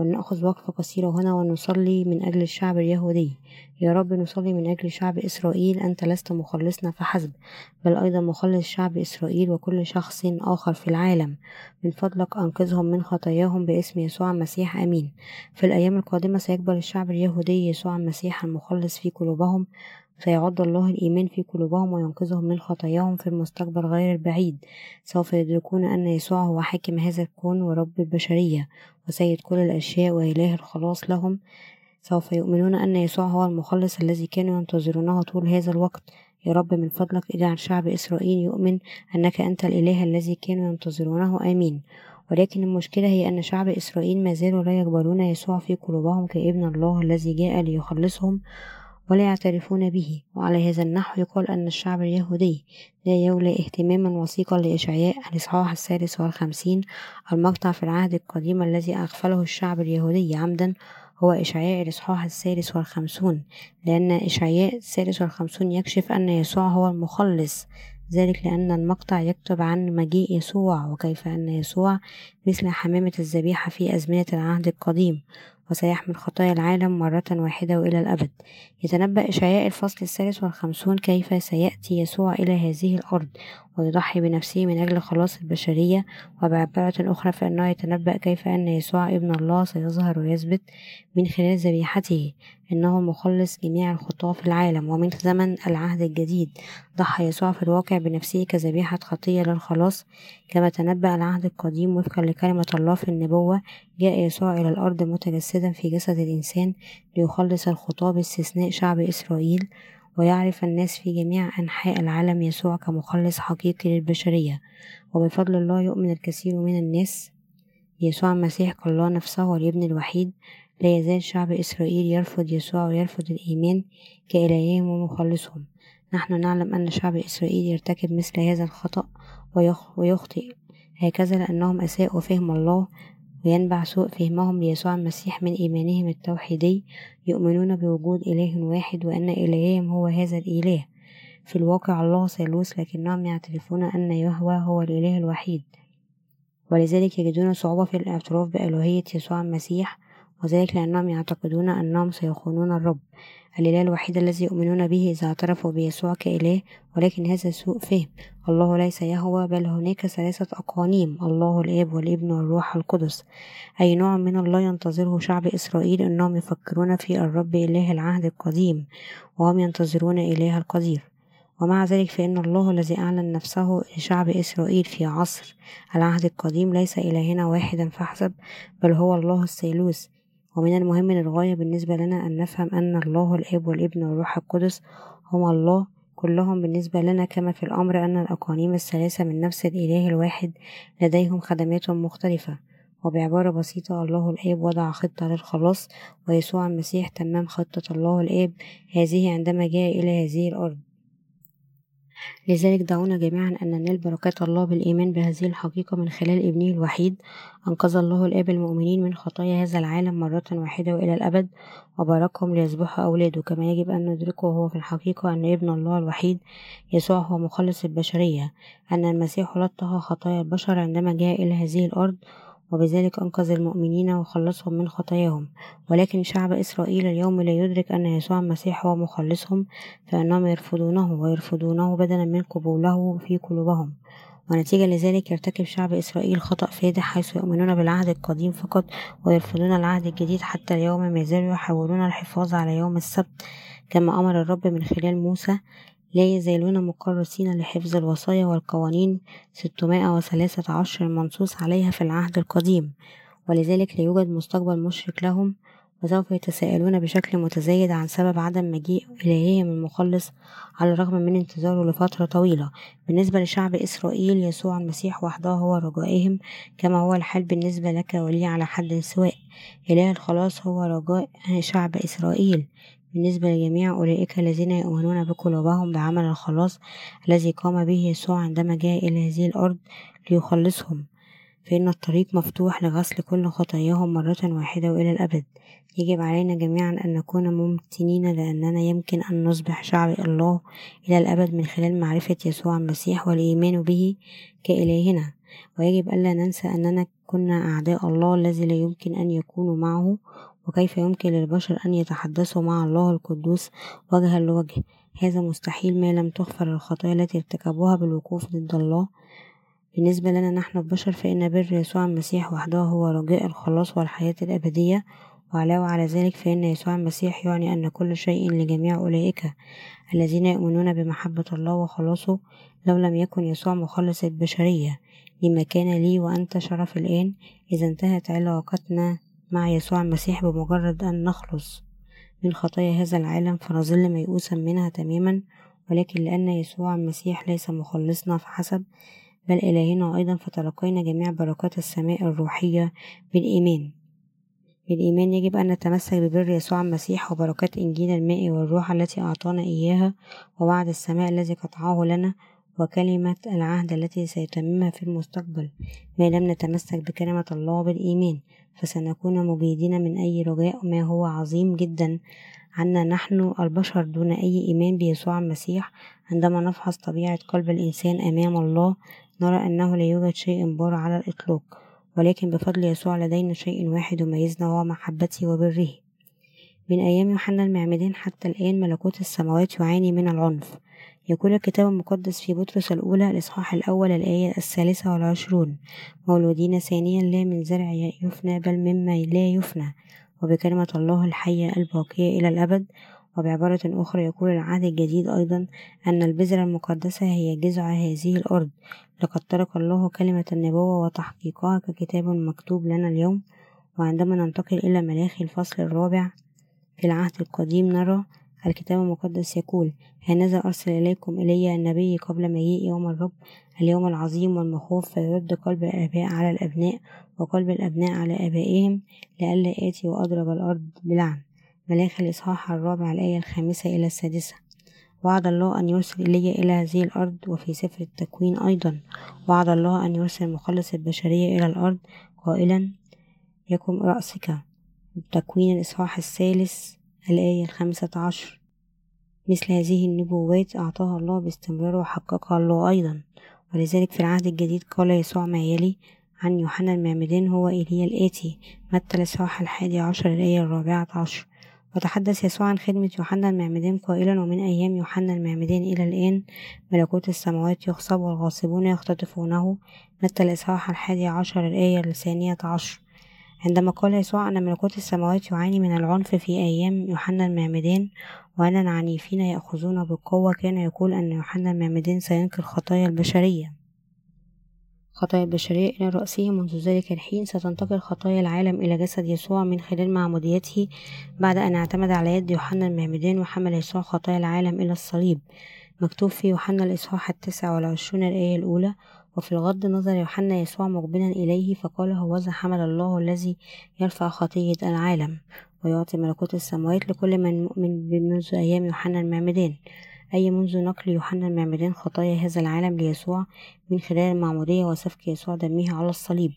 ولنأخذ وقفة قصيرة هنا ونصلي من أجل الشعب اليهودي. يا رب نصلي من أجل شعب إسرائيل. أنت لست مخلصنا فحسب بل أيضا مخلص شعب إسرائيل وكل شخص آخر في العالم. من فضلك أنقذهم من خطاياهم باسم يسوع المسيح آمين. في الأيام القادمة سيقبل الشعب اليهودي يسوع المسيح المخلص في قلوبهم. فيعد الله الإيمان في قلوبهم وينقذهم من خطاياهم في المستقبل غير البعيد. سوف يدركون أن يسوع هو حاكم هذا الكون ورب البشرية وسيد كل الأشياء وإله الخلاص لهم. سوف يؤمنون أن يسوع هو المخلص الذي كانوا ينتظرونه طول هذا الوقت. يا رب من فضلك اجعل شعب إسرائيل يؤمن أنك أنت الإله الذي كانوا ينتظرونه. آمين. ولكن المشكلة هي أن شعب إسرائيل ما زالوا لا يقبلون يسوع في قلوبهم كابن الله الذي جاء ليخلصهم. ولا يعترفون به. وعلى هذا النحو يقال أن الشعب اليهودي لا يولي اهتماما وثيقا لإشعياء الإصحاح السادس والخمسين المقطع في العهد القديم الذي أغفله الشعب اليهودي عمدا هو إشعياء الإصحاح السادس والخمسون لأن إشعياء السادس والخمسون يكشف أن يسوع هو المخلص ذلك لأن المقطع يكتب عن مجيء يسوع وكيف أن يسوع مثل حمامة الذبيحة في أزمنة العهد القديم. وسيحمل خطايا العالم مرة واحدة وإلى الأبد. يتنبأ إشعياء الفصل الثالث والخمسون كيف سيأتي يسوع إلى هذه الأرض ويضحي بنفسه من أجل خلاص البشرية. وبعبارة أخرى فإنه يتنبأ كيف أن يسوع ابن الله سيظهر ويثبت من خلال ذبيحته. إنه مخلص جميع الخطاة في العالم ومن زمن العهد الجديد. ضحى يسوع في الواقع بنفسه كذبيحة خطية للخلاص كما تنبأ العهد القديم وفقا لكلمة الله في النبوة جاء يسوع إلى الأرض متجسدا في جسد الإنسان ليخلص الخطاة باستثناء شعب إسرائيل ويعرف الناس في جميع أنحاء العالم يسوع كمخلص حقيقي للبشرية. وبفضل الله يؤمن الكثير من الناس يسوع المسيح كالله نفسه والابن الوحيد لا يزال شعب إسرائيل يرفض يسوع ويرفض الإيمان كإلههم ومخلصهم. نحن نعلم أن شعب إسرائيل يرتكب مثل هذا الخطأ ويخطئ. هكذا لأنهم أساءوا فهم الله وينبع سوء فهمهم ليسوع المسيح من إيمانهم التوحيدي يؤمنون بوجود إله واحد وأن إلههم هو هذا الإله. في الواقع الله ثالوث لكنهم يعترفون أن يهوى هو الإله الوحيد. ولذلك يجدون صعوبة في الاعتراف بألوهية يسوع المسيح وذلك لأنهم يعتقدون أنهم سيخونون الرب. الإله الوحيد الذي يؤمنون به إذا اعترفوا بيسوع كإله ولكن هذا سوء فهم. الله ليس يهوى بل هناك ثلاثة أقانيم. الله الآب والابن والروح القدس. أي نوع من الله ينتظره شعب إسرائيل أنهم يفكرون في الرب إله العهد القديم وهم ينتظرون إله القدير. ومع ذلك فإن الله الذي أعلن نفسه لشعب إسرائيل في عصر العهد القديم ليس إلهنا واحدا فحسب بل هو الله الثالوث. ومن المهم للغاية بالنسبة لنا أن نفهم أن الله الآب والابن والروح القدس هما الله كلهم بالنسبة لنا كما في الأمر أن الأقانيم الثلاثة من نفس الإله الواحد لديهم خدمات مختلفة. وبعبارة بسيطة الله الآب وضع خطة للخلاص ويسوع المسيح تمام خطة الله الآب. هذه عندما جاء إلى هذه الأرض. لذلك دعونا جميعا أن ننال بركات الله بالإيمان بهذه الحقيقة من خلال ابنه الوحيد. أنقذ الله الآب المؤمنين من خطايا هذا العالم مرة واحدة وإلى الأبد وباركهم ليذبحوا أولاده كما يجب أن ندركه هو في الحقيقة أن ابن الله الوحيد يسوع هو مخلص البشرية. أن المسيح لطخ خطايا البشر عندما جاء إلى هذه الأرض وبذلك أنقذ المؤمنين وخلصهم من خطاياهم. ولكن شعب إسرائيل اليوم لا يدرك أن يسوع المسيح هو مخلصهم فإنهم يرفضونه ويرفضونه بدلا من قبوله في قلوبهم. ونتيجة لذلك يرتكب شعب إسرائيل خطأ فادح حيث يؤمنون بالعهد القديم فقط ويرفضون العهد الجديد حتى اليوم ما زالوا يحاولون الحفاظ على يوم السبت كما أمر الرب من خلال موسى. لا يزالون مكرسين لحفظ الوصايا والقوانين ستمائة وثلاثة عشر المنصوص عليها في العهد القديم ولذلك لا يوجد مستقبل مشرق لهم وسوف يتساءلون بشكل متزايد عن سبب عدم مجيء إلههم المخلص على الرغم من انتظاره لفترة طويلة. بالنسبة لشعب إسرائيل يسوع المسيح وحده هو رجائهم كما هو الحال بالنسبة لك ولي على حد سواء. إله الخلاص هو رجاء شعب إسرائيل. بالنسبة لجميع أولئك الذين يؤمنون بقلوبهم بعمل الخلاص الذي قام به يسوع عندما جاء إلى هذه الأرض ليخلصهم. فإن الطريق مفتوح لغسل كل خطاياهم مرة واحدة وإلى الأبد. يجب علينا جميعا أن نكون ممتنين لأننا يمكن أن نصبح شعب الله إلى الأبد من خلال معرفة يسوع المسيح والإيمان به كإلهنا. ويجب ألا ننسى أننا كنا أعداء الله الذي لا يمكن أن يكونوا معه وكيف يمكن للبشر أن يتحدثوا مع الله القدوس وجها لوجه؟ هذا مستحيل ما لم تغفر الخطايا التي ارتكبوها بالوقوف ضد الله. بالنسبة لنا نحن البشر فإن بر يسوع المسيح وحده هو رجاء الخلاص والحياة الأبدية. وعلاوة على ذلك فإن يسوع المسيح يعني أن كل شيء لجميع أولئك الذين يؤمنون بمحبة الله وخلاصه لو لم يكن يسوع مخلص البشرية. لما كان لي وأنت شرف الآن إذا انتهت علاقتنا مع يسوع المسيح بمجرد أن نخلص من خطايا هذا العالم فنظل ميؤوسا منها تماما ولكن لأن يسوع المسيح ليس مخلصنا فحسب بل إلهنا أيضا فتلقينا جميع بركات السماء الروحية بالإيمان. بالإيمان يجب أن نتمسك ببر يسوع المسيح وبركات إنجيل الماء والروح التي أعطانا إياها ووعد السماء الذي قطعه لنا وكلمة العهد التي سيتممها في المستقبل. ما لم نتمسك بكلمة الله بالإيمان. فسنكون مجيدين من أي رجاء ما هو عظيم جدا. عنا نحن البشر دون أي إيمان بيسوع المسيح. عندما نفحص طبيعة قلب الإنسان أمام الله نرى أنه لا يوجد شيء بار على الإطلاق ولكن بفضل يسوع لدينا شيء واحد يميزنا وهو محبته وبره. من أيام يوحنا المعمدان حتى الآن ملكوت السماوات يعاني من العنف. يقول الكتاب المقدس في بطرس الأولى الإصحاح الأول الآية الثالثة والعشرون مولودين ثانيا لا من زرع يفنى بل مما لا يفنى وبكلمة الله الحية الباقية إلى الأبد. وبعبارة أخرى يقول العهد الجديد أيضا أن البذرة المقدسة هي جذع هذه الأرض. لقد ترك الله كلمة النبوة وتحقيقها ككتاب مكتوب لنا اليوم. وعندما ننتقل إلى ملاخي الفصل الرابع في العهد القديم نرى الكتاب المقدس يقول هنذا أرسل إليكم إلي النبي قبل مجيء يوم الرب اليوم العظيم والمخوف فيرد قلب الآباء على الأبناء وقلب الأبناء على آبائهم لئلا آتي وأضرب الأرض بلعن. ملاخي الإصحاح الرابع الآية الخامسة إلى السادسة. وعد الله أن يرسل إلي إلى هذه الأرض وفي سفر التكوين أيضا. وعد الله أن يرسل مخلص البشرية إلى الأرض قائلا يكن رأسك. التكوين الإصحاح الثالث الآية الخامسة عشر. مثل هذه النبوات أعطاها الله باستمرار وحققها الله أيضا. ولذلك في العهد الجديد قال يسوع ما يلي عن يوحنا المعمدان هو إيليا الآتي. متى الإصحاح الحادي عشر الآية الرابعة عشر. وتحدث يسوع عن خدمة يوحنا المعمدان قائلا ومن أيام يوحنا المعمدان إلى الآن ملكوت السماوات يخصب والغاصبون يختطفونه. متى الإصحاح الحادي عشر الآية الثانية عشر. عندما قال يسوع أن ملكوت السماوات يعاني من العنف في أيام يوحنا المعمدان وأن العنيفين يأخذون بالقوة كان يقول أن يوحنا المعمدان سينقل خطايا البشرية. خطايا البشرية إلى رأسه منذ ذلك الحين ستنتقل خطايا العالم إلى جسد يسوع من خلال معموديته بعد أن اعتمد على يد يوحنا المعمدان وحمل يسوع خطايا العالم إلى الصليب. مكتوب في يوحنا الإصحاح التاسع والعشرون الآية الأولى وفي الغض نظر يوحنا يسوع مقبلا إليه فقال هوذا حمل الله الذي يرفع خطية العالم ويعطي ملكوت السماوات لكل من مؤمن بمنذ أيام يوحنا المعمدان أي منذ نقل يوحنا المعمدان خطايا هذا العالم ليسوع من خلال المعمودية وسفك يسوع دمه على الصليب.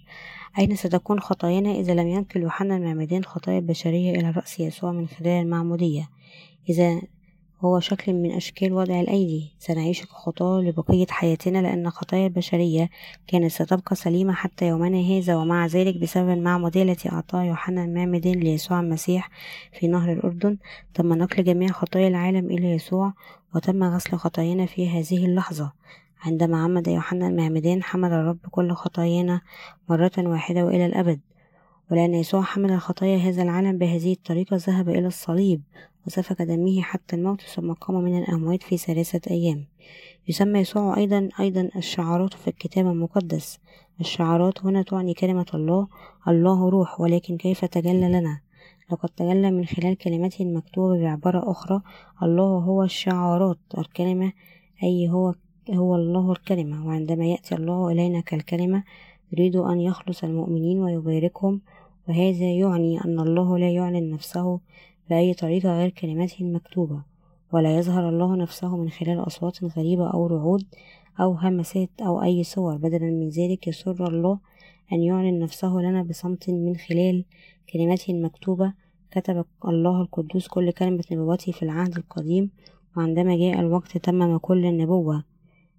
أين ستكون خطايانا إذا لم ينقل يوحنا المعمدان خطايا البشرية إلى رأس يسوع من خلال المعمودية إذا هو شكل من أشكال وضع الأيدي. سنعيش كخطاة لبقية حياتنا لأن خطايا البشرية كانت ستبقى سليمة حتى يومنا هذا ومع ذلك بسبب المعمودية التي أعطاها يوحنا المعمدان ليسوع المسيح في نهر الأردن تم نقل جميع خطايا العالم إلى يسوع وتم غسل خطايانا في هذه اللحظة. عندما عمد يوحنا المعمدان حمل الرب كل خطايانا مرة واحدة وإلى الأبد. ولأن يسوع حمل خطايا هذا العالم بهذه الطريقة ذهب إلى الصليب. وسفك دمه حتى الموت ثم قام من الأموات في ثلاثة أيام. يسمى يسوع أيضا أيضا الشعارات في الكتاب المقدس. الشعارات هنا تعني كلمة الله الله روح ولكن كيف تجلى لنا؟ لقد تجلى من خلال كلمته المكتوبة بعبارة أخرى. الله هو الشعارات الكلمة أي هو هو الله الكلمة. وعندما يأتي الله إلينا كالكلمة يريد أن يخلص المؤمنين ويباركهم. وهذا يعني أن الله لا يعلن نفسه بأي طريقة غير كلمته المكتوبة ولا يظهر الله نفسه من خلال أصوات غريبة أو رعود أو همسات أو أي صور بدلا من ذلك يسر الله أن يعلن نفسه لنا بصمت من خلال كلمته المكتوبة. كتب الله القدوس كل كلمة نبوته في العهد القديم وعندما جاء الوقت تمم كل النبوة.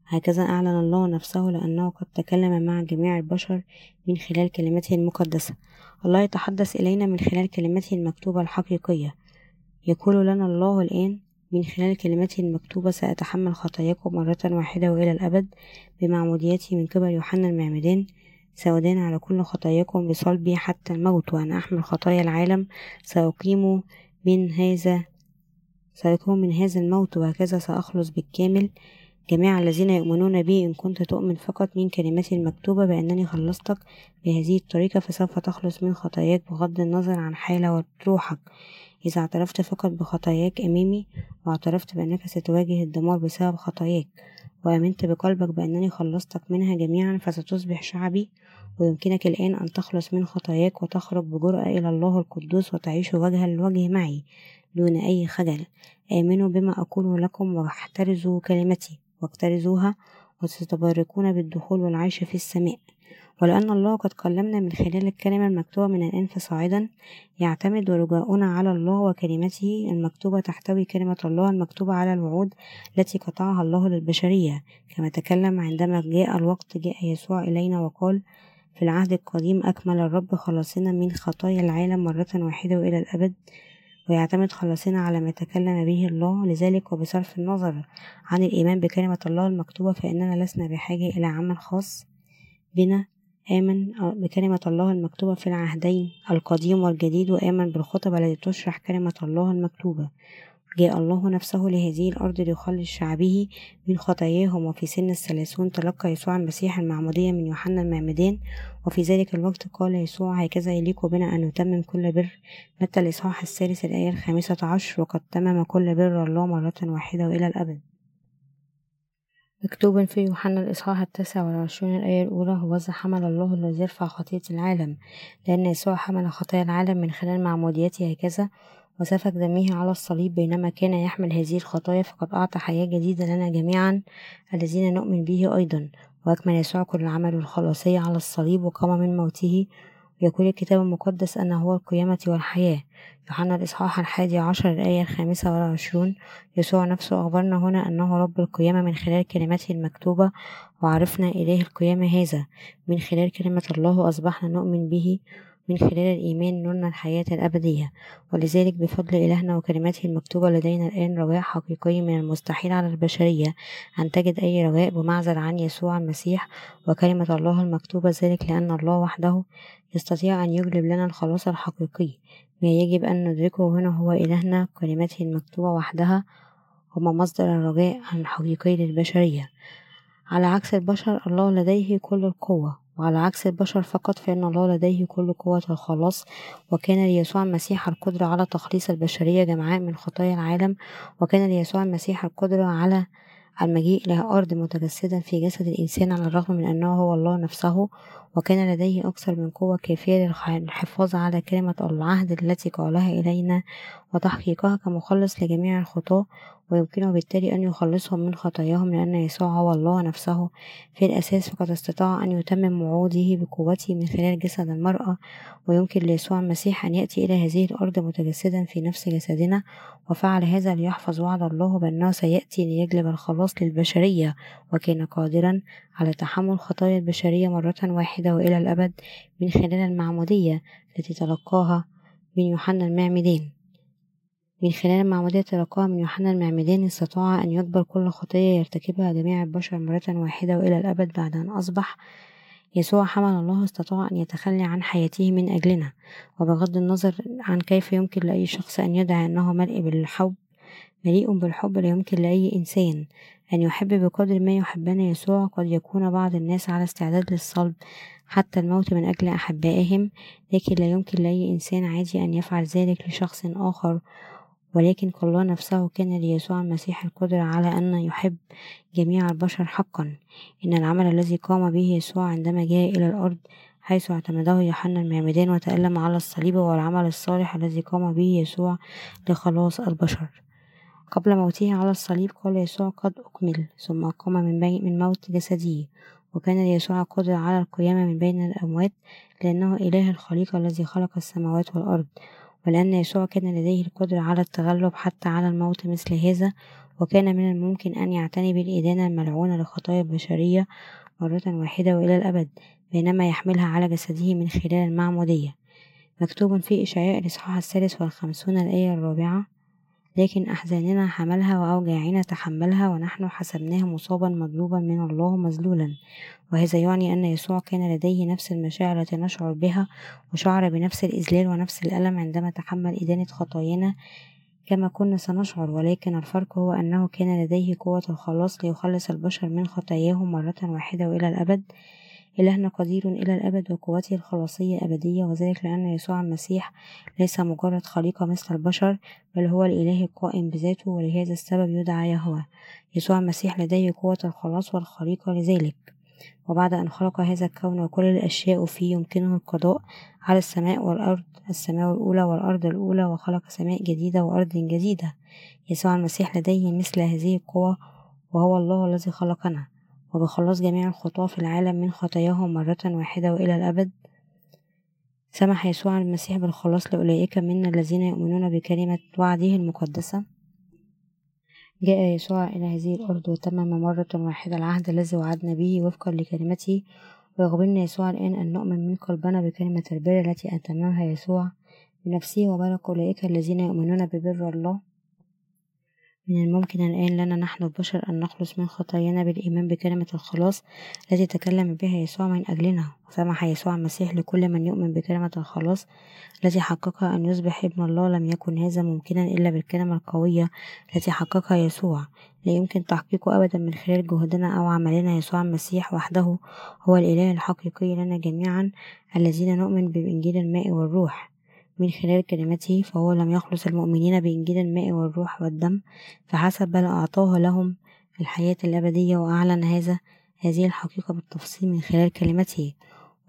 هكذا أعلن الله نفسه لأنه قد تكلم مع جميع البشر من خلال كلمته المقدسة. الله يتحدث إلينا من خلال كلمته المكتوبة الحقيقية. يقول لنا الله الآن من خلال كلمته المكتوبة سأتحمل خطاياكم مرة واحدة وإلى الأبد بمعموديتي من قبل يوحنا المعمدان. سودان على كل خطاياكم بصلبي حتى الموت وأنا أحمل خطايا العالم. سأقيم من هذا سيقوم من هذا الموت وهكذا سأخلص بالكامل. جميع الذين يؤمنون بي إن كنت تؤمن فقط من كلمتي المكتوبة بأنني خلصتك بهذه الطريقة فسوف تخلص من خطاياك بغض النظر عن حالة روحك إذا اعترفت فقط بخطاياك أمامي واعترفت بأنك ستواجه الدمار بسبب خطاياك وآمنت بقلبك بأنني خلصتك منها جميعا فستصبح شعبي ويمكنك الآن أن تخلص من خطاياك وتخرج بجرأة إلى الله القدوس وتعيش وجها لوجه معي دون أي خجل. آمنوا بما أقوله لكم واحترزوا كلمتي. واكترزوها وستباركون بالدخول والعيش في السماء. ولأن الله قد كلمنا من خلال الكلمة المكتوبة من الأنف صاعدا يعتمد رجاؤنا على الله وكلمته المكتوبة تحتوي كلمة الله المكتوبة على الوعود التي قطعها الله للبشرية. كما تكلم عندما جاء الوقت جاء يسوع إلينا وقال في العهد القديم أكمل الرب خلاصنا من خطايا العالم مرة واحدة وإلى الأبد. ويعتمد خلاصنا على ما تكلم به الله لذلك وبصرف النظر عن الإيمان بكلمة الله المكتوبة فإننا لسنا بحاجة إلى عمل خاص بنا. آمن بكلمة الله المكتوبة في العهدين القديم والجديد وآمن بالخطب التي تشرح كلمة الله المكتوبة. جاء الله نفسه لهذه الأرض ليخلص شعبه من خطاياهم وفي سن الثلاثون تلقى يسوع المسيح المعمودية من يوحنا المعمدان وفي ذلك الوقت قال يسوع هكذا يليق بنا أن نتمم كل بر متى الإصحاح الثالث الآية الخامسة عشر وقد تمم كل بر الله مرة واحدة وإلى الأبد مكتوب في يوحنا الإصحاح التاسع والعشرون الآية الأولى هو حمل الله الذي يرفع خطية العالم لأن يسوع حمل خطايا العالم من خلال معموديته هكذا وسفك دمه على الصليب بينما كان يحمل هذه الخطايا فقد أعطى حياة جديدة لنا جميعا الذين نؤمن به أيضا. وأكمل يسوع كل العمل الخلاصية على الصليب وقام من موته. يقول الكتاب المقدس أنه هو القيامة والحياة. يوحنا الإصحاح الحادي عشر الآية الخامسة والعشرون. يسوع نفسه أخبرنا هنا أنه رب القيامة من خلال كلمته المكتوبة وعرفنا إله القيامة هذا. من خلال كلمة الله أصبحنا نؤمن به. من خلال الإيمان نلنا الحياة الأبدية. ولذلك بفضل إلهنا وكلماته المكتوبة لدينا الآن رجاء حقيقي من المستحيل على البشرية أن تجد أي رجاء بمعزل عن يسوع المسيح وكلمة الله المكتوبة. ذلك لأن الله وحده يستطيع أن يجلب لنا الخلاص الحقيقي. ما يجب أن ندركه هنا هو إلهنا كلمته المكتوبة وحدها هما مصدر الرجاء الحقيقي للبشرية. على عكس البشر الله لديه كل القوة وعلى عكس البشر فقط فإن الله لديه كل قوة الخلاص وكان ليسوع المسيح القدرة على تخليص البشرية جمعاء من خطايا العالم وكان ليسوع المسيح القدرة على المجيء إلى أرض متجسدا في جسد الإنسان على الرغم من أنه هو الله نفسه وكان لديه أكثر من قوة كافية للحفاظ على كلمة العهد التي قالها إلينا وتحقيقها كمخلص لجميع الخطاة ويمكنه بالتالي أن يخلصهم من خطاياهم لأن يسوع هو الله نفسه. في الأساس فقد استطاع أن يتمم وعوده بقوته من خلال جسد المرأة ويمكن ليسوع المسيح أن يأتي إلى هذه الأرض متجسدا في نفس جسدنا. وفعل هذا ليحفظ وعد الله بأنه سيأتي ليجلب الخلاص للبشرية وكان قادرا على تحمل خطايا البشرية مرة واحدة وإلى الأبد من خلال المعمودية التي تلقاها من يوحنا المعمدان من خلال المعمودية تلقاها من يوحنا المعمدان استطاع أن يجبر كل خطية يرتكبها جميع البشر مرة واحدة وإلى الأبد بعد أن أصبح يسوع حمل الله استطاع أن يتخلى عن حياته من أجلنا. وبغض النظر عن كيف يمكن لأي شخص أن يدعي أنه ملئ بالحب مليء بالحب لا يمكن لأي إنسان. أن يحب بقدر ما يحبنا يسوع قد يكون بعض الناس على استعداد للصلب حتى الموت من أجل أحبائهم لكن لا يمكن لأي إنسان عادي أن يفعل ذلك لشخص آخر. ولكن الله نفسه كان ليسوع المسيح القدرة على أن يحب جميع البشر حقا. إن العمل الذي قام به يسوع عندما جاء إلى الأرض حيث اعتمده يوحنا المعمدان وتألم على الصليب هو العمل الصالح الذي قام به يسوع لخلاص البشر. قبل موته على الصليب قال يسوع قد أكمل ثم قام من, من موت جسده وكان ليسوع قدرة على القيامة من بين الأموات لأنه إله الخليقة الذي خلق السماوات والأرض ولأن يسوع كان لديه القدرة على التغلب حتى على الموت مثل هذا وكان من الممكن أن يعتني بالإدانة الملعونة لخطايا البشرية مرة واحدة وإلى الأبد بينما يحملها على جسده من خلال المعمودية. مكتوب في إشعياء الإصحاح الثالث والخمسون الآية الرابعة لكن أحزاننا حملها وأوجاعنا تحملها ونحن حسبناه مصابا مضروبا من الله مذلولا. وهذا يعني أن يسوع كان لديه نفس المشاعر التي نشعر بها وشعر بنفس الإذلال ونفس الألم عندما تحمل إدانة خطايانا كما كنا سنشعر. ولكن الفرق هو أنه كان لديه قوة الخلاص ليخلص البشر من خطاياهم مرة واحدة وإلى الأبد. إلهنا قدير إلى الأبد وقوته الخلاصية أبدية وذلك لأن يسوع المسيح ليس مجرد خليقة مثل البشر بل هو الإله القائم بذاته ولهذا السبب يدعى يهوه. يسوع المسيح لديه قوة الخلاص والخليقة لذلك. وبعد أن خلق هذا الكون وكل الأشياء فيه يمكنه القضاء على السماء والأرض السماء الأولى والأرض الأولى وخلق سماء جديدة وأرض جديدة. يسوع المسيح لديه مثل هذه القوة وهو الله الذي خلقنا. وبخلاص جميع الخطاة في العالم من خطاياهم مرة واحدة وإلى الأبد. سمح يسوع المسيح بالخلاص لأولئك منا الذين يؤمنون بكلمة وعده المقدسة. جاء يسوع إلى هذه الأرض وتمم مرة واحدة العهد الذي وعدنا به وفقا لكلمته. ويخبرنا يسوع الآن أن نؤمن من قلبنا بكلمة البر التي أتممها يسوع بنفسه وبارك أولئك الذين يؤمنون ببر الله. من الممكن الآن لنا نحن البشر أن نخلص من خطايانا بالإيمان بكلمة الخلاص التي تكلم بها يسوع من أجلنا. وسمح يسوع المسيح لكل من يؤمن بكلمة الخلاص التي حققها أن يصبح ابن الله لم يكن هذا ممكنا إلا بالكلمة القوية التي حققها يسوع. لا يمكن تحقيقه أبدا من خلال جهدنا أو عملنا. يسوع المسيح وحده هو الإله الحقيقي لنا جميعا الذين نؤمن بإنجيل الماء والروح. من خلال كلمته فهو لم يخلص المؤمنين بإنجيل الماء والروح والدم فحسب بل أعطاه لهم الحياة الأبدية وأعلن هذا هذه الحقيقة بالتفصيل من خلال كلمته.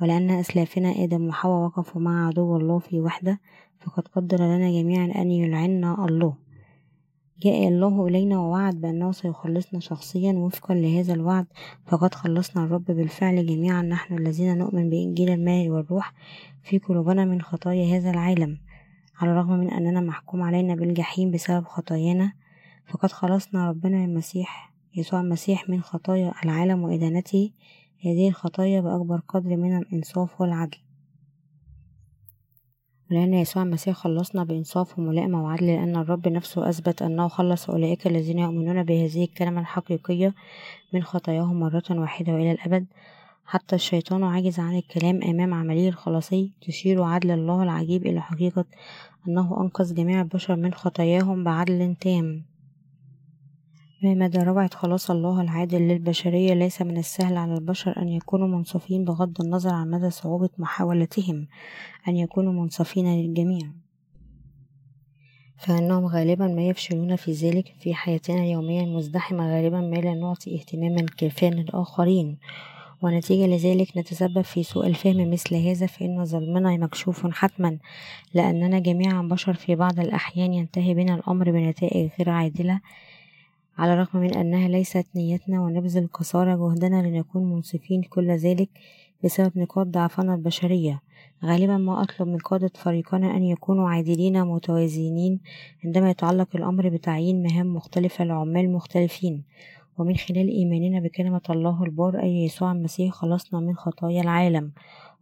ولأن أسلافنا آدم وحواء وقفوا مع عدو الله في وحدة فقد قدر لنا جميعا أن يلعنا الله. جاء الله إلينا ووعد بأنه سيخلصنا شخصيا وفقا لهذا الوعد فقد خلصنا الرب بالفعل جميعا. نحن الذين نؤمن بإنجيل الماء والروح في قلوبنا من خطايا هذا العالم. على الرغم من أننا محكوم علينا بالجحيم بسبب خطايانا فقد خلصنا ربنا المسيح يسوع المسيح من خطايا العالم وإدانته. هذه الخطايا بأكبر قدر من الإنصاف والعدل. ولأن يسوع المسيح خلصنا بإنصاف وملائمة وعدل لأن الرب نفسه أثبت أنه خلص أولئك الذين يؤمنون بهذه الكلمة الحقيقية من خطاياهم مرة واحدة وإلى الأبد. حتى الشيطان عاجز عن الكلام أمام عملية الخلاصي تشير عدل الله العجيب إلى حقيقة أنه أنقذ جميع البشر من خطاياهم بعدل تام. بمدى روعة خلاص الله العادل للبشرية ليس من السهل على البشر أن يكونوا منصفين بغض النظر عن مدى صعوبة محاولتهم أن يكونوا منصفين للجميع. فإنهم غالبا ما يفشلون في ذلك في حياتنا اليومية المزدحمة غالبا ما لا نعطي اهتماما كافيا للآخرين. ونتيجة لذلك نتسبب في سوء الفهم مثل هذا فإن ظلمنا مكشوف حتما لأننا جميعا بشر في بعض الأحيان ينتهي بنا الأمر بنتائج غير عادلة على الرغم من أنها ليست نيتنا ونبذل قصارى جهدنا لنكون منصفين كل ذلك بسبب نقاط ضعفنا البشرية. غالبا ما أطلب من قادة فريقنا أن يكونوا عادلين متوازنين عندما يتعلق الأمر بتعيين مهام مختلفة لعمال مختلفين. ومن خلال إيماننا بكلمة الله البار أي يسوع المسيح خلصنا من خطايا العالم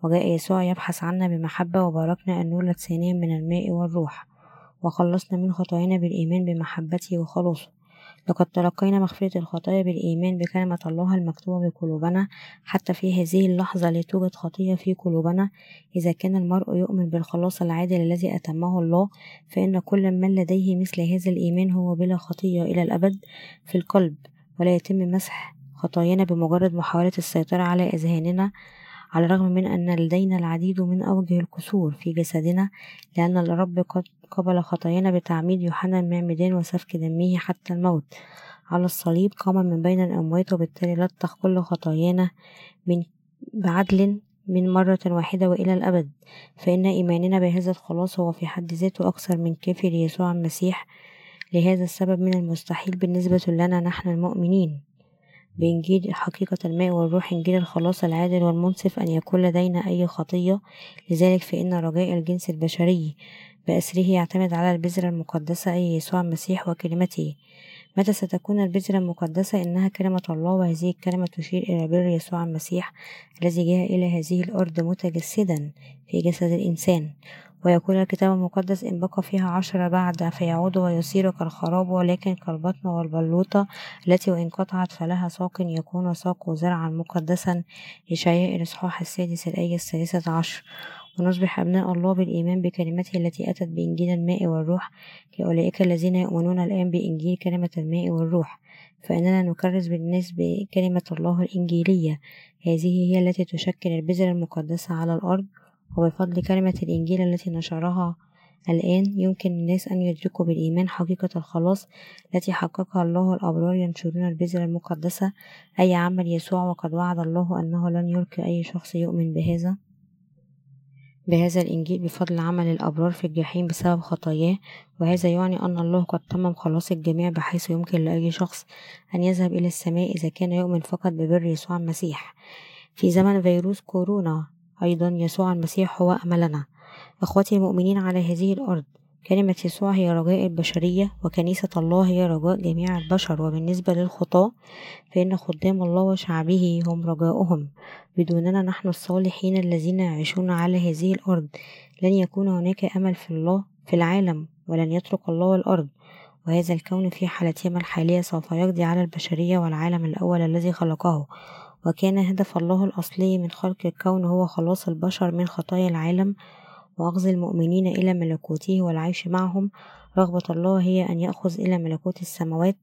وجاء يسوع يبحث عنا بمحبة وباركنا أن نولد ثانيا من الماء والروح وخلصنا من خطايانا بالإيمان بمحبته وخلاصه. لقد تلقينا مغفرة الخطايا بالإيمان بكلمة الله المكتوبة بقلوبنا. حتى في هذه اللحظة لا توجد خطية في قلوبنا. إذا كان المرء يؤمن بالخلاص العادل الذي أتمه الله فإن كل من لديه مثل هذا الإيمان هو بلا خطية إلى الأبد في القلب ولا يتم مسح خطايانا بمجرد محاولة السيطرة على أذهاننا. على الرغم من أن لدينا العديد من أوجه الكسور في جسدنا لأن الرب قد قبل خطايانا بتعميد يوحنا المعمدان وسفك دمه حتى الموت. على الصليب قام من بين الأموات وبالتالي لطخ كل خطايانا من بعدل من مرة واحدة وإلى الأبد. فإن إيماننا بهذا الخلاص هو في حد ذاته أكثر من كافي ليسوع المسيح. لهذا السبب من المستحيل بالنسبة لنا نحن المؤمنين. بإنجيل حقيقة الماء والروح إنجيل الخلاص العادل والمنصف أن يكون لدينا أي خطية. لذلك فإن رجاء الجنس البشري بأسره يعتمد على البذرة المقدسة أي يسوع المسيح وكلمته. متى ستكون البذرة المقدسة؟ إنها كلمة الله وهذه الكلمة تشير إلى بر يسوع المسيح الذي جاء إلى هذه الأرض متجسدا في جسد الإنسان. ويقول الكتاب المقدس إن بقى فيها عشرة بعد فيعود ويصير كالخراب ولكن كالبطن والبلوطة التي وإن قطعت فلها ساق يكون ساق زرعا مقدسا إشعياء الإصحاح السادس الآية الثالثة عشر. ونصبح أبناء الله بالإيمان بكلمته التي أتت بإنجيل الماء والروح كأولئك الذين يؤمنون الآن بإنجيل كلمة الماء والروح. فإننا نكرس بالناس بكلمة الله الإنجيلية. هذه هي التي تشكل البذرة المقدسة على الأرض وبفضل كلمة الإنجيل التي نشرها الآن يمكن للناس أن يدركوا بالإيمان حقيقة الخلاص التي حققها الله الأبرار ينشرون البذرة المقدسة. أي عمل يسوع وقد وعد الله أنه لن يلقي أي شخص يؤمن بهذا؟ بهذا الإنجيل بفضل عمل الأبرار في الجحيم بسبب خطاياه وهذا يعني أن الله قد تمم خلاص الجميع بحيث يمكن لأي شخص أن يذهب إلى السماء إذا كان يؤمن فقط ببر يسوع المسيح. في زمن فيروس كورونا أيضا يسوع المسيح هو أملنا. أخوتي المؤمنين على هذه الأرض كلمة يسوع هي رجاء البشرية وكنيسة الله هي رجاء جميع البشر. وبالنسبة للخطاة فإن خدام الله وشعبه هم رجاؤهم. بدوننا نحن الصالحين الذين يعيشون على هذه الأرض. لن يكون هناك أمل في الله في العالم ولن يترك الله الأرض. وهذا الكون في حالتهما الحالية سوف يقضي على البشرية والعالم الأول الذي خلقه. وكان هدف الله الأصلي من خلق الكون هو خلاص البشر من خطايا العالم وأخذ المؤمنين إلى ملكوته والعيش معهم رغبة الله هي أن يأخذ إلى ملكوت السماوات.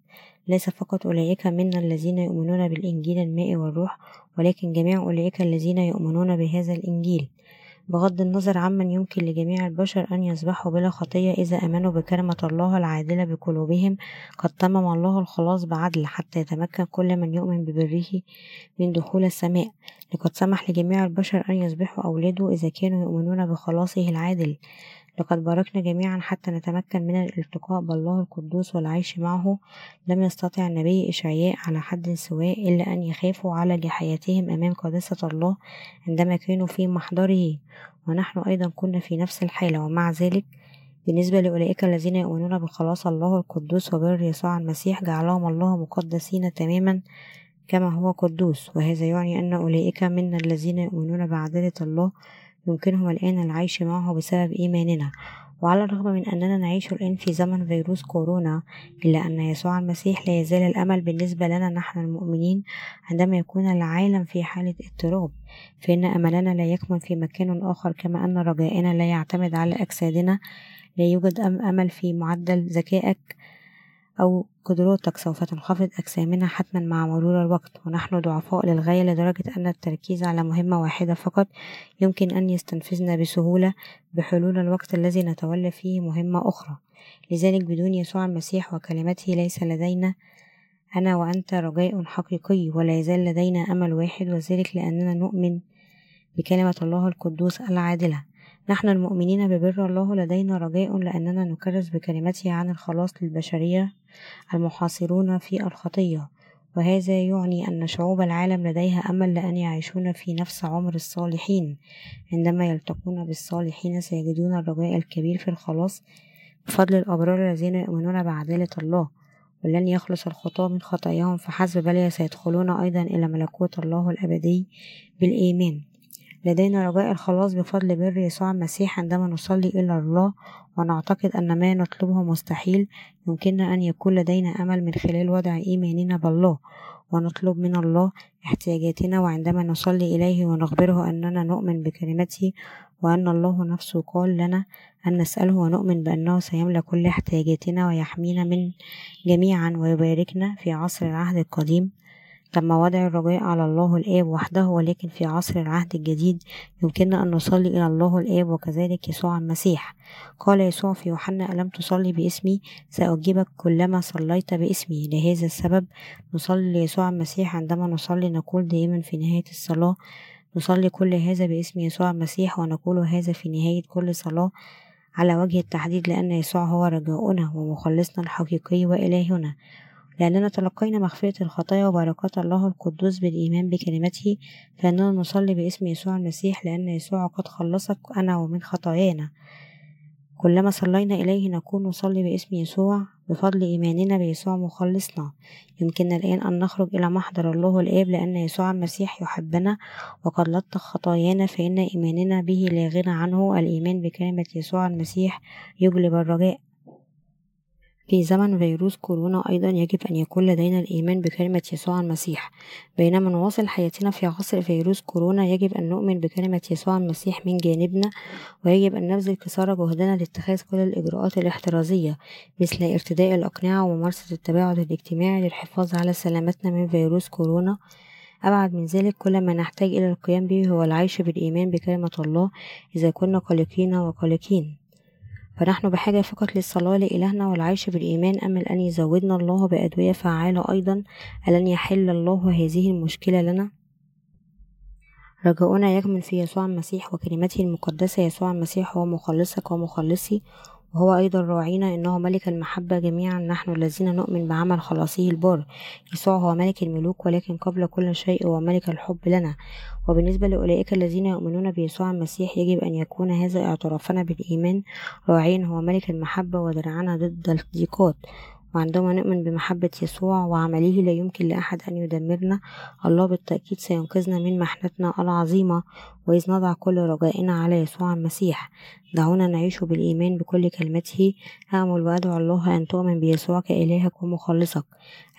ليس فقط أولئك منا الذين يؤمنون بالإنجيل الماء والروح ولكن جميع أولئك الذين يؤمنون بهذا الإنجيل. بغض النظر عمن يمكن لجميع البشر أن يصبحوا بلا خطية إذا آمنوا بكلمة الله العادلة بقلوبهم قد تمم الله الخلاص بعدل حتى يتمكن كل من يؤمن ببره من دخول السماء. لقد سمح لجميع البشر أن يصبحوا أولاده إذا كانوا يؤمنون بخلاصه العادل. لقد باركنا جميعا حتى نتمكن من الالتقاء بالله القدوس والعيش معه. لم يستطع النبي إشعياء على حد سواء إلا أن يخافوا على حياتهم أمام قداسة الله عندما كانوا في محضره. ونحن أيضا كنا في نفس الحالة. ومع ذلك بالنسبة لأولئك الذين يؤمنون بخلاص الله القدوس وبر يسوع المسيح جعلهم الله مقدسين تماما كما هو قدوس. وهذا يعني أن أولئك منا الذين يؤمنون بعدالة الله يمكنهم الآن العيش معه بسبب إيماننا. وعلى الرغم من أننا نعيش الآن في زمن فيروس كورونا إلا أن يسوع المسيح لا يزال الأمل بالنسبة لنا نحن المؤمنين عندما يكون العالم في حالة اضطراب. فإن أملنا لا يكمن في مكان آخر كما أن رجائنا لا يعتمد على أجسادنا. لا يوجد أمل في معدل ذكائك. أو قدراتك سوف تنخفض أجسامنا حتما مع مرور الوقت. ونحن ضعفاء للغاية لدرجة أن التركيز على مهمة واحدة فقط يمكن أن يستنفذنا بسهولة بحلول الوقت الذي نتولى فيه مهمة أخرى. لذلك بدون يسوع المسيح وكلمته ليس لدينا أنا وأنت رجاء حقيقي ولا يزال لدينا أمل واحد وذلك لأننا نؤمن بكلمة الله القدوس العادلة. نحن المؤمنين ببر الله لدينا رجاء لأننا نكرس بكلمته عن الخلاص للبشرية المحاصرون في الخطية وهذا يعني أن شعوب العالم لديها أمل لأن يعيشون في نفس عمر الصالحين. عندما يلتقون بالصالحين سيجدون الرجاء الكبير في الخلاص بفضل الأبرار الذين يؤمنون بعدالة الله ولن يخلص الخطاة من خطاياهم فحسب بل سيدخلون أيضا إلى ملكوت الله الأبدي بالإيمان. لدينا رجاء الخلاص بفضل بر يسوع المسيح عندما نصلي إلى الله ونعتقد أن ما نطلبه مستحيل يمكننا أن يكون لدينا أمل من خلال وضع إيماننا بالله. ونطلب من الله احتياجاتنا وعندما نصلي إليه ونخبره أننا نؤمن بكلمته وأن الله نفسه قال لنا أن نسأله ونؤمن بأنه سيملى كل احتياجاتنا ويحمينا من جميعا ويباركنا في عصر العهد القديم. تم وضع الرجاء على الله الآب وحده ولكن في عصر العهد الجديد يمكننا أن نصلي إلى الله الآب وكذلك يسوع المسيح. قال يسوع في يوحنا ألم تصلي باسمي؟ سأجيبك كلما صليت باسمي. لهذا السبب نصلي ليسوع المسيح عندما نصلي نقول دائما في نهاية الصلاة نصلي كل هذا باسم يسوع المسيح ونقول هذا في نهاية كل صلاة على وجه التحديد لأن يسوع هو رجاؤنا ومخلصنا الحقيقي وإلهنا. لأننا تلقينا مغفرة الخطايا وبركات الله القدوس بالإيمان بكلمته فإننا نصلي باسم يسوع المسيح لأن يسوع قد خلصك أنا ومن خطايانا. كلما صلينا إليه نكون نصلي باسم يسوع بفضل إيماننا بيسوع مخلصنا. يمكننا الآن أن نخرج إلى محضر الله الآب لأن يسوع المسيح يحبنا وقد لطخ خطايانا فإن إيماننا به لا غنى عنه. الإيمان بكلمة يسوع المسيح يجلب الرجاء. في زمن فيروس كورونا أيضا يجب أن يكون لدينا الإيمان بكلمة يسوع المسيح. بينما نواصل حياتنا في عصر فيروس كورونا يجب أن نؤمن بكلمة يسوع المسيح من جانبنا ويجب أن نبذل قصارى جهدنا لاتخاذ كل الإجراءات الاحترازية مثل ارتداء الأقنعة وممارسة التباعد الاجتماعي للحفاظ على سلامتنا من فيروس كورونا. أبعد من ذلك كل ما نحتاج إلى القيام به هو العيش بالإيمان بكلمة الله إذا كنا قلقين وقلقين فنحن بحاجة فقط للصلاة لإلهنا والعيش بالإيمان أمل أن يزودنا الله بأدوية فعالة أيضا؟ ألن يحل الله هذه المشكلة لنا؟ رجاؤنا يكمن في يسوع المسيح وكلمته المقدسة يسوع المسيح هو مخلصك ومخلصي وهو أيضا راعينا إنه ملك المحبة جميعا نحن الذين نؤمن بعمل خلاصه البار يسوع هو ملك الملوك ولكن قبل كل شيء هو ملك الحب لنا. وبالنسبة لأولئك الذين يؤمنون بيسوع المسيح يجب أن يكون هذا اعترافنا بالإيمان. راعين هو ملك المحبة ودرعنا ضد الضيقات. وعندما نؤمن بمحبة يسوع وعمله لا يمكن لأحد أن يدمرنا. الله بالتأكيد سينقذنا من محنتنا العظيمة وإذ نضع كل رجائنا على يسوع المسيح. دعونا نعيش بالإيمان بكل كلمته. أأمل وأدعو الله أن تؤمن بيسوع كإلهك ومخلصك.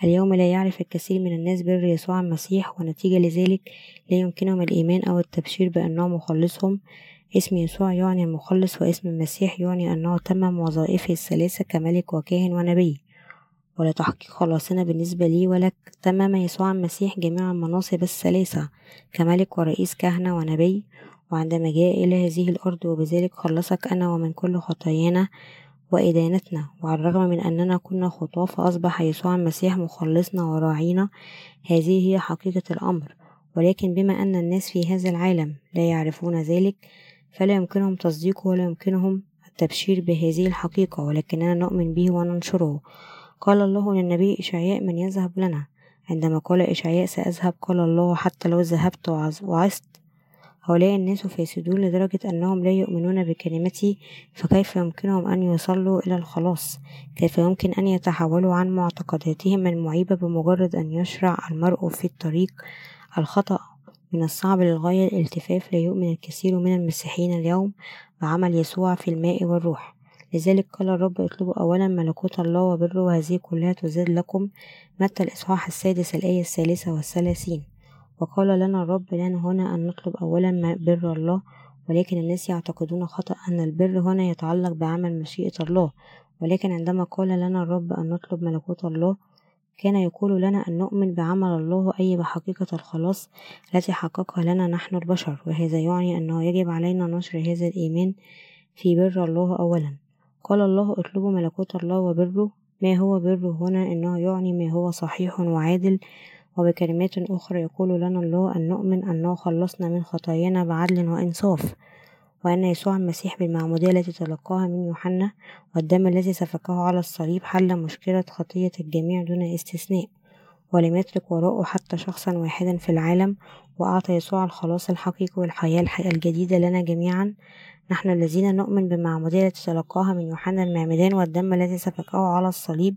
اليوم لا يعرف الكثير من الناس بر يسوع المسيح ونتيجة لذلك لا يمكنهم الإيمان أو التبشير بأنه مخلصهم. اسم يسوع يعني المخلص واسم المسيح يعني أنه تمم وظائفه الثلاثة كملك وكاهن ونبي. ولتحقيق خلاصنا بالنسبة لي ولك تمم يسوع المسيح جميع المناصب الثلاثة كملك ورئيس كهنة ونبي. وعندما جاء إلى هذه الأرض وبذلك خلصك أنا ومن كل خطايانا وإدانتنا. وعلى الرغم من أننا كنا خطاة فأصبح يسوع المسيح مخلصنا وراعينا. هذه هي حقيقة الأمر. ولكن بما أن الناس في هذا العالم لا يعرفون ذلك فلا يمكنهم تصديقه ولا يمكنهم التبشير بهذه الحقيقة. ولكننا نؤمن به وننشره. قال الله للنبي إشعياء من يذهب لنا. عندما قال إشعياء سأذهب قال الله حتى لو ذهبت وعظت هؤلاء الناس فاسدون لدرجة أنهم لا يؤمنون بكلمتي فكيف يمكنهم أن يصلوا إلى الخلاص؟ كيف يمكن أن يتحولوا عن معتقداتهم المعيبة بمجرد أن يشرع المرء في الطريق؟ الخطأ من الصعب للغاية الالتفاف لا يؤمن الكثير من المسيحيين اليوم بعمل يسوع في الماء والروح. لذلك قال الرب اطلبوا أولا ملكوت الله وبره وهذه كلها تزاد لكم متى الإصحاح السادس الآية الثالثة والثلاثين. وقال لنا الرب لنا هنا أن نطلب أولا بر الله ولكن الناس يعتقدون خطأ أن البر هنا يتعلق بعمل مشيئة الله. ولكن عندما قال لنا الرب أن نطلب ملكوت الله كان يقول لنا أن نؤمن بعمل الله أي بحقيقة الخلاص التي حققها لنا نحن البشر. وهذا يعني أنه يجب علينا نشر هذا الإيمان في بر الله أولا. قال الله اطلبوا ملكوت الله وبره ما هو بره هنا إنه يعني ما هو صحيح وعادل وبكلمات أخرى يقول لنا الله أن نؤمن أنه خلصنا من خطايانا بعدل وإنصاف وأن يسوع المسيح بالمعمودية التي تلقاها من يوحنا والدم الذي سفكه على الصليب حل مشكلة خطية الجميع دون استثناء ولم يترك وراءه حتى شخصا واحدا في العالم وأعطى يسوع الخلاص الحقيقي والحياة الجديدة لنا جميعا. نحن الذين نؤمن بالمعمودية التي تلقاها من يوحنا المعمدان والدم الذي سفكه على الصليب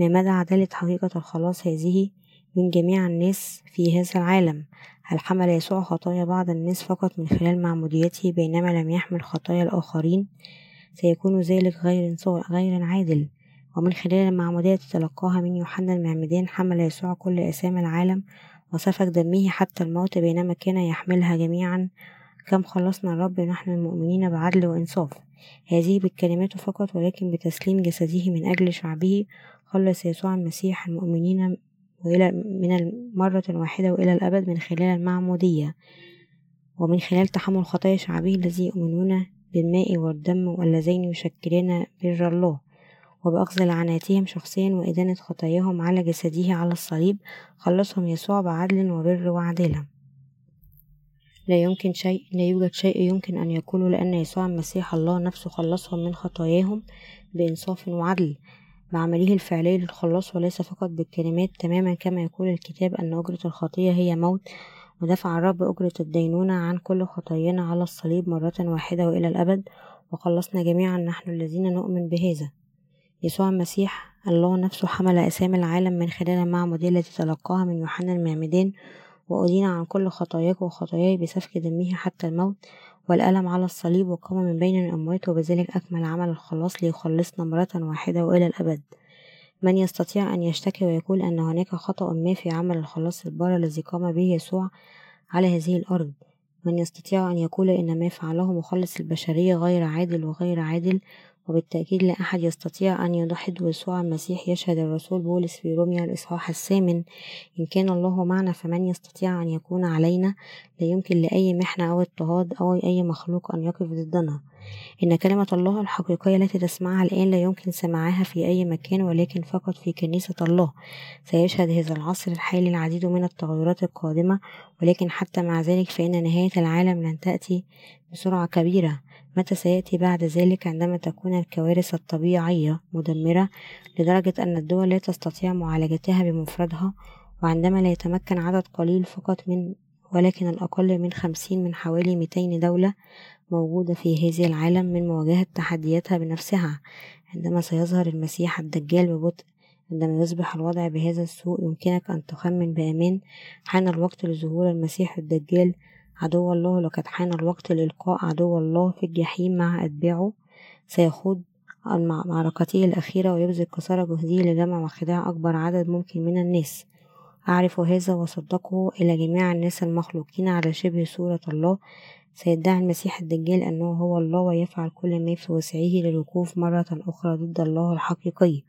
ما مدى عدالة حقيقة الخلاص هذه من جميع الناس في هذا العالم. هل حمل يسوع خطايا بعض الناس فقط من خلال معموديته بينما لم يحمل خطايا الآخرين سيكون ذلك غير غير عادل. ومن خلال المعمودية تتلقاها من يوحنا المعمدان حمل يسوع كل آثام العالم وسفك دمه حتى الموت بينما كان يحملها جميعا. كم خلصنا الرب نحن المؤمنين بعدل وإنصاف. هذه بالكلمات فقط ولكن بتسليم جسده من أجل شعبه. خلص يسوع المسيح المؤمنين وإلى من المرة الواحدة وإلى الأبد من خلال المعمودية. ومن خلال تحمل خطايا شعبه الذي يؤمنون بالماء والدم واللذين يشكلان بر الله. وبأخذ لعناتهم شخصيا وإدانة خطاياهم على جسده على الصليب خلصهم يسوع بعدل وبر وعدالة. لا يمكن شيء لا يوجد شيء يمكن أن يقوله لأن يسوع المسيح الله نفسه خلصهم من خطاياهم بإنصاف وعدل. بعمله الفعلي للخلاص وليس فقط بالكلمات تماما كما يقول الكتاب أن أجرة الخطية هي موت ودفع الرب أجرة الدينونة عن كل خطايانا على الصليب مرة واحدة وإلى الأبد. وخلصنا جميعا نحن الذين نؤمن بهذا. يسوع المسيح الله نفسه حمل أسامي العالم من خلال المعمودية التي تلقاها من يوحنا المعمدان وأدين عن كل خطاياك وخطاياي بسفك دمه حتى الموت والألم على الصليب وقام من بين الأموات وبذلك أكمل عمل الخلاص ليخلصنا مرة واحدة وإلى الأبد. من يستطيع أن يشتكي ويقول أن هناك خطأ ما في عمل الخلاص البار الذي قام به يسوع على هذه الأرض. من يستطيع أن يقول إن ما فعله مخلص البشرية غير عادل وغير عادل وبالتأكيد لا أحد يستطيع أن يضحد يسوع المسيح يشهد الرسول بولس في روميا الإصحاح الثامن. إن كان الله معنا فمن يستطيع أن يكون علينا؟ لا يمكن لأي محنة أو اضطهاد أو أي مخلوق أن يقف ضدنا. إن كلمة الله الحقيقية التي تسمعها الآن لا يمكن سماعها في أي مكان ولكن فقط في كنيسة الله. سيشهد هذا العصر الحالي العديد من التغيرات القادمة ولكن حتى مع ذلك فإن نهاية العالم لن تأتي بسرعة كبيرة. متى سيأتي بعد ذلك عندما تكون الكوارث الطبيعية مدمرة لدرجة أن الدول لا تستطيع معالجتها بمفردها وعندما لا يتمكن عدد قليل فقط من ولكن الأقل من خمسين من حوالي ميتين دولة موجودة في هذه العالم من مواجهة تحدياتها بنفسها. عندما سيظهر المسيح الدجال ببطء عندما يصبح الوضع بهذا السوء يمكنك أن تخمن بأمان حان الوقت لظهور المسيح الدجال عدو الله لقد حان الوقت لإلقاء عدو الله في الجحيم مع أتباعه سيخوض معركته الأخيرة ويبذل قصارى جهده لجمع وخداع أكبر عدد ممكن من الناس. أعرف هذا وصدقه إلى جميع الناس المخلوقين على شبه صورة الله. سيدعي المسيح الدجال أنه هو الله ويفعل كل ما في وسعه للوقوف مرة أخرى ضد الله الحقيقي.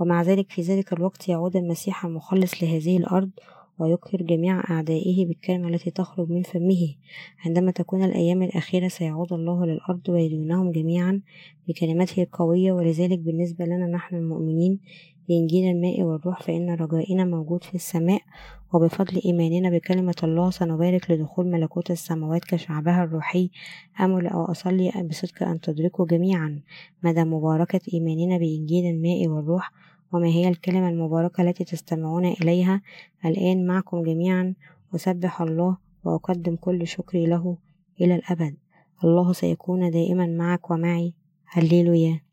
ومع ذلك في ذلك الوقت يعود المسيح المخلص لهذه الأرض ويقهر جميع أعدائه بالكلمة التي تخرج من فمه. عندما تكون الأيام الأخيرة سيعود الله للأرض ويدينهم جميعا بكلمته القوية ولذلك بالنسبة لنا نحن المؤمنين بإنجيل الماء والروح فإن رجائنا موجود في السماء وبفضل إيماننا بكلمة الله سنبارك لدخول ملكوت السماوات كشعبها الروحي. أمل أو أصلي بصدق أن تدركوا جميعا مدى مباركة إيماننا بإنجيل الماء والروح. وما هي الكلمة المباركة التي تستمعون إليها الآن معكم جميعا أسبح الله وأقدم كل شكري له إلى الأبد. الله سيكون دائما معك ومعي. هللويا.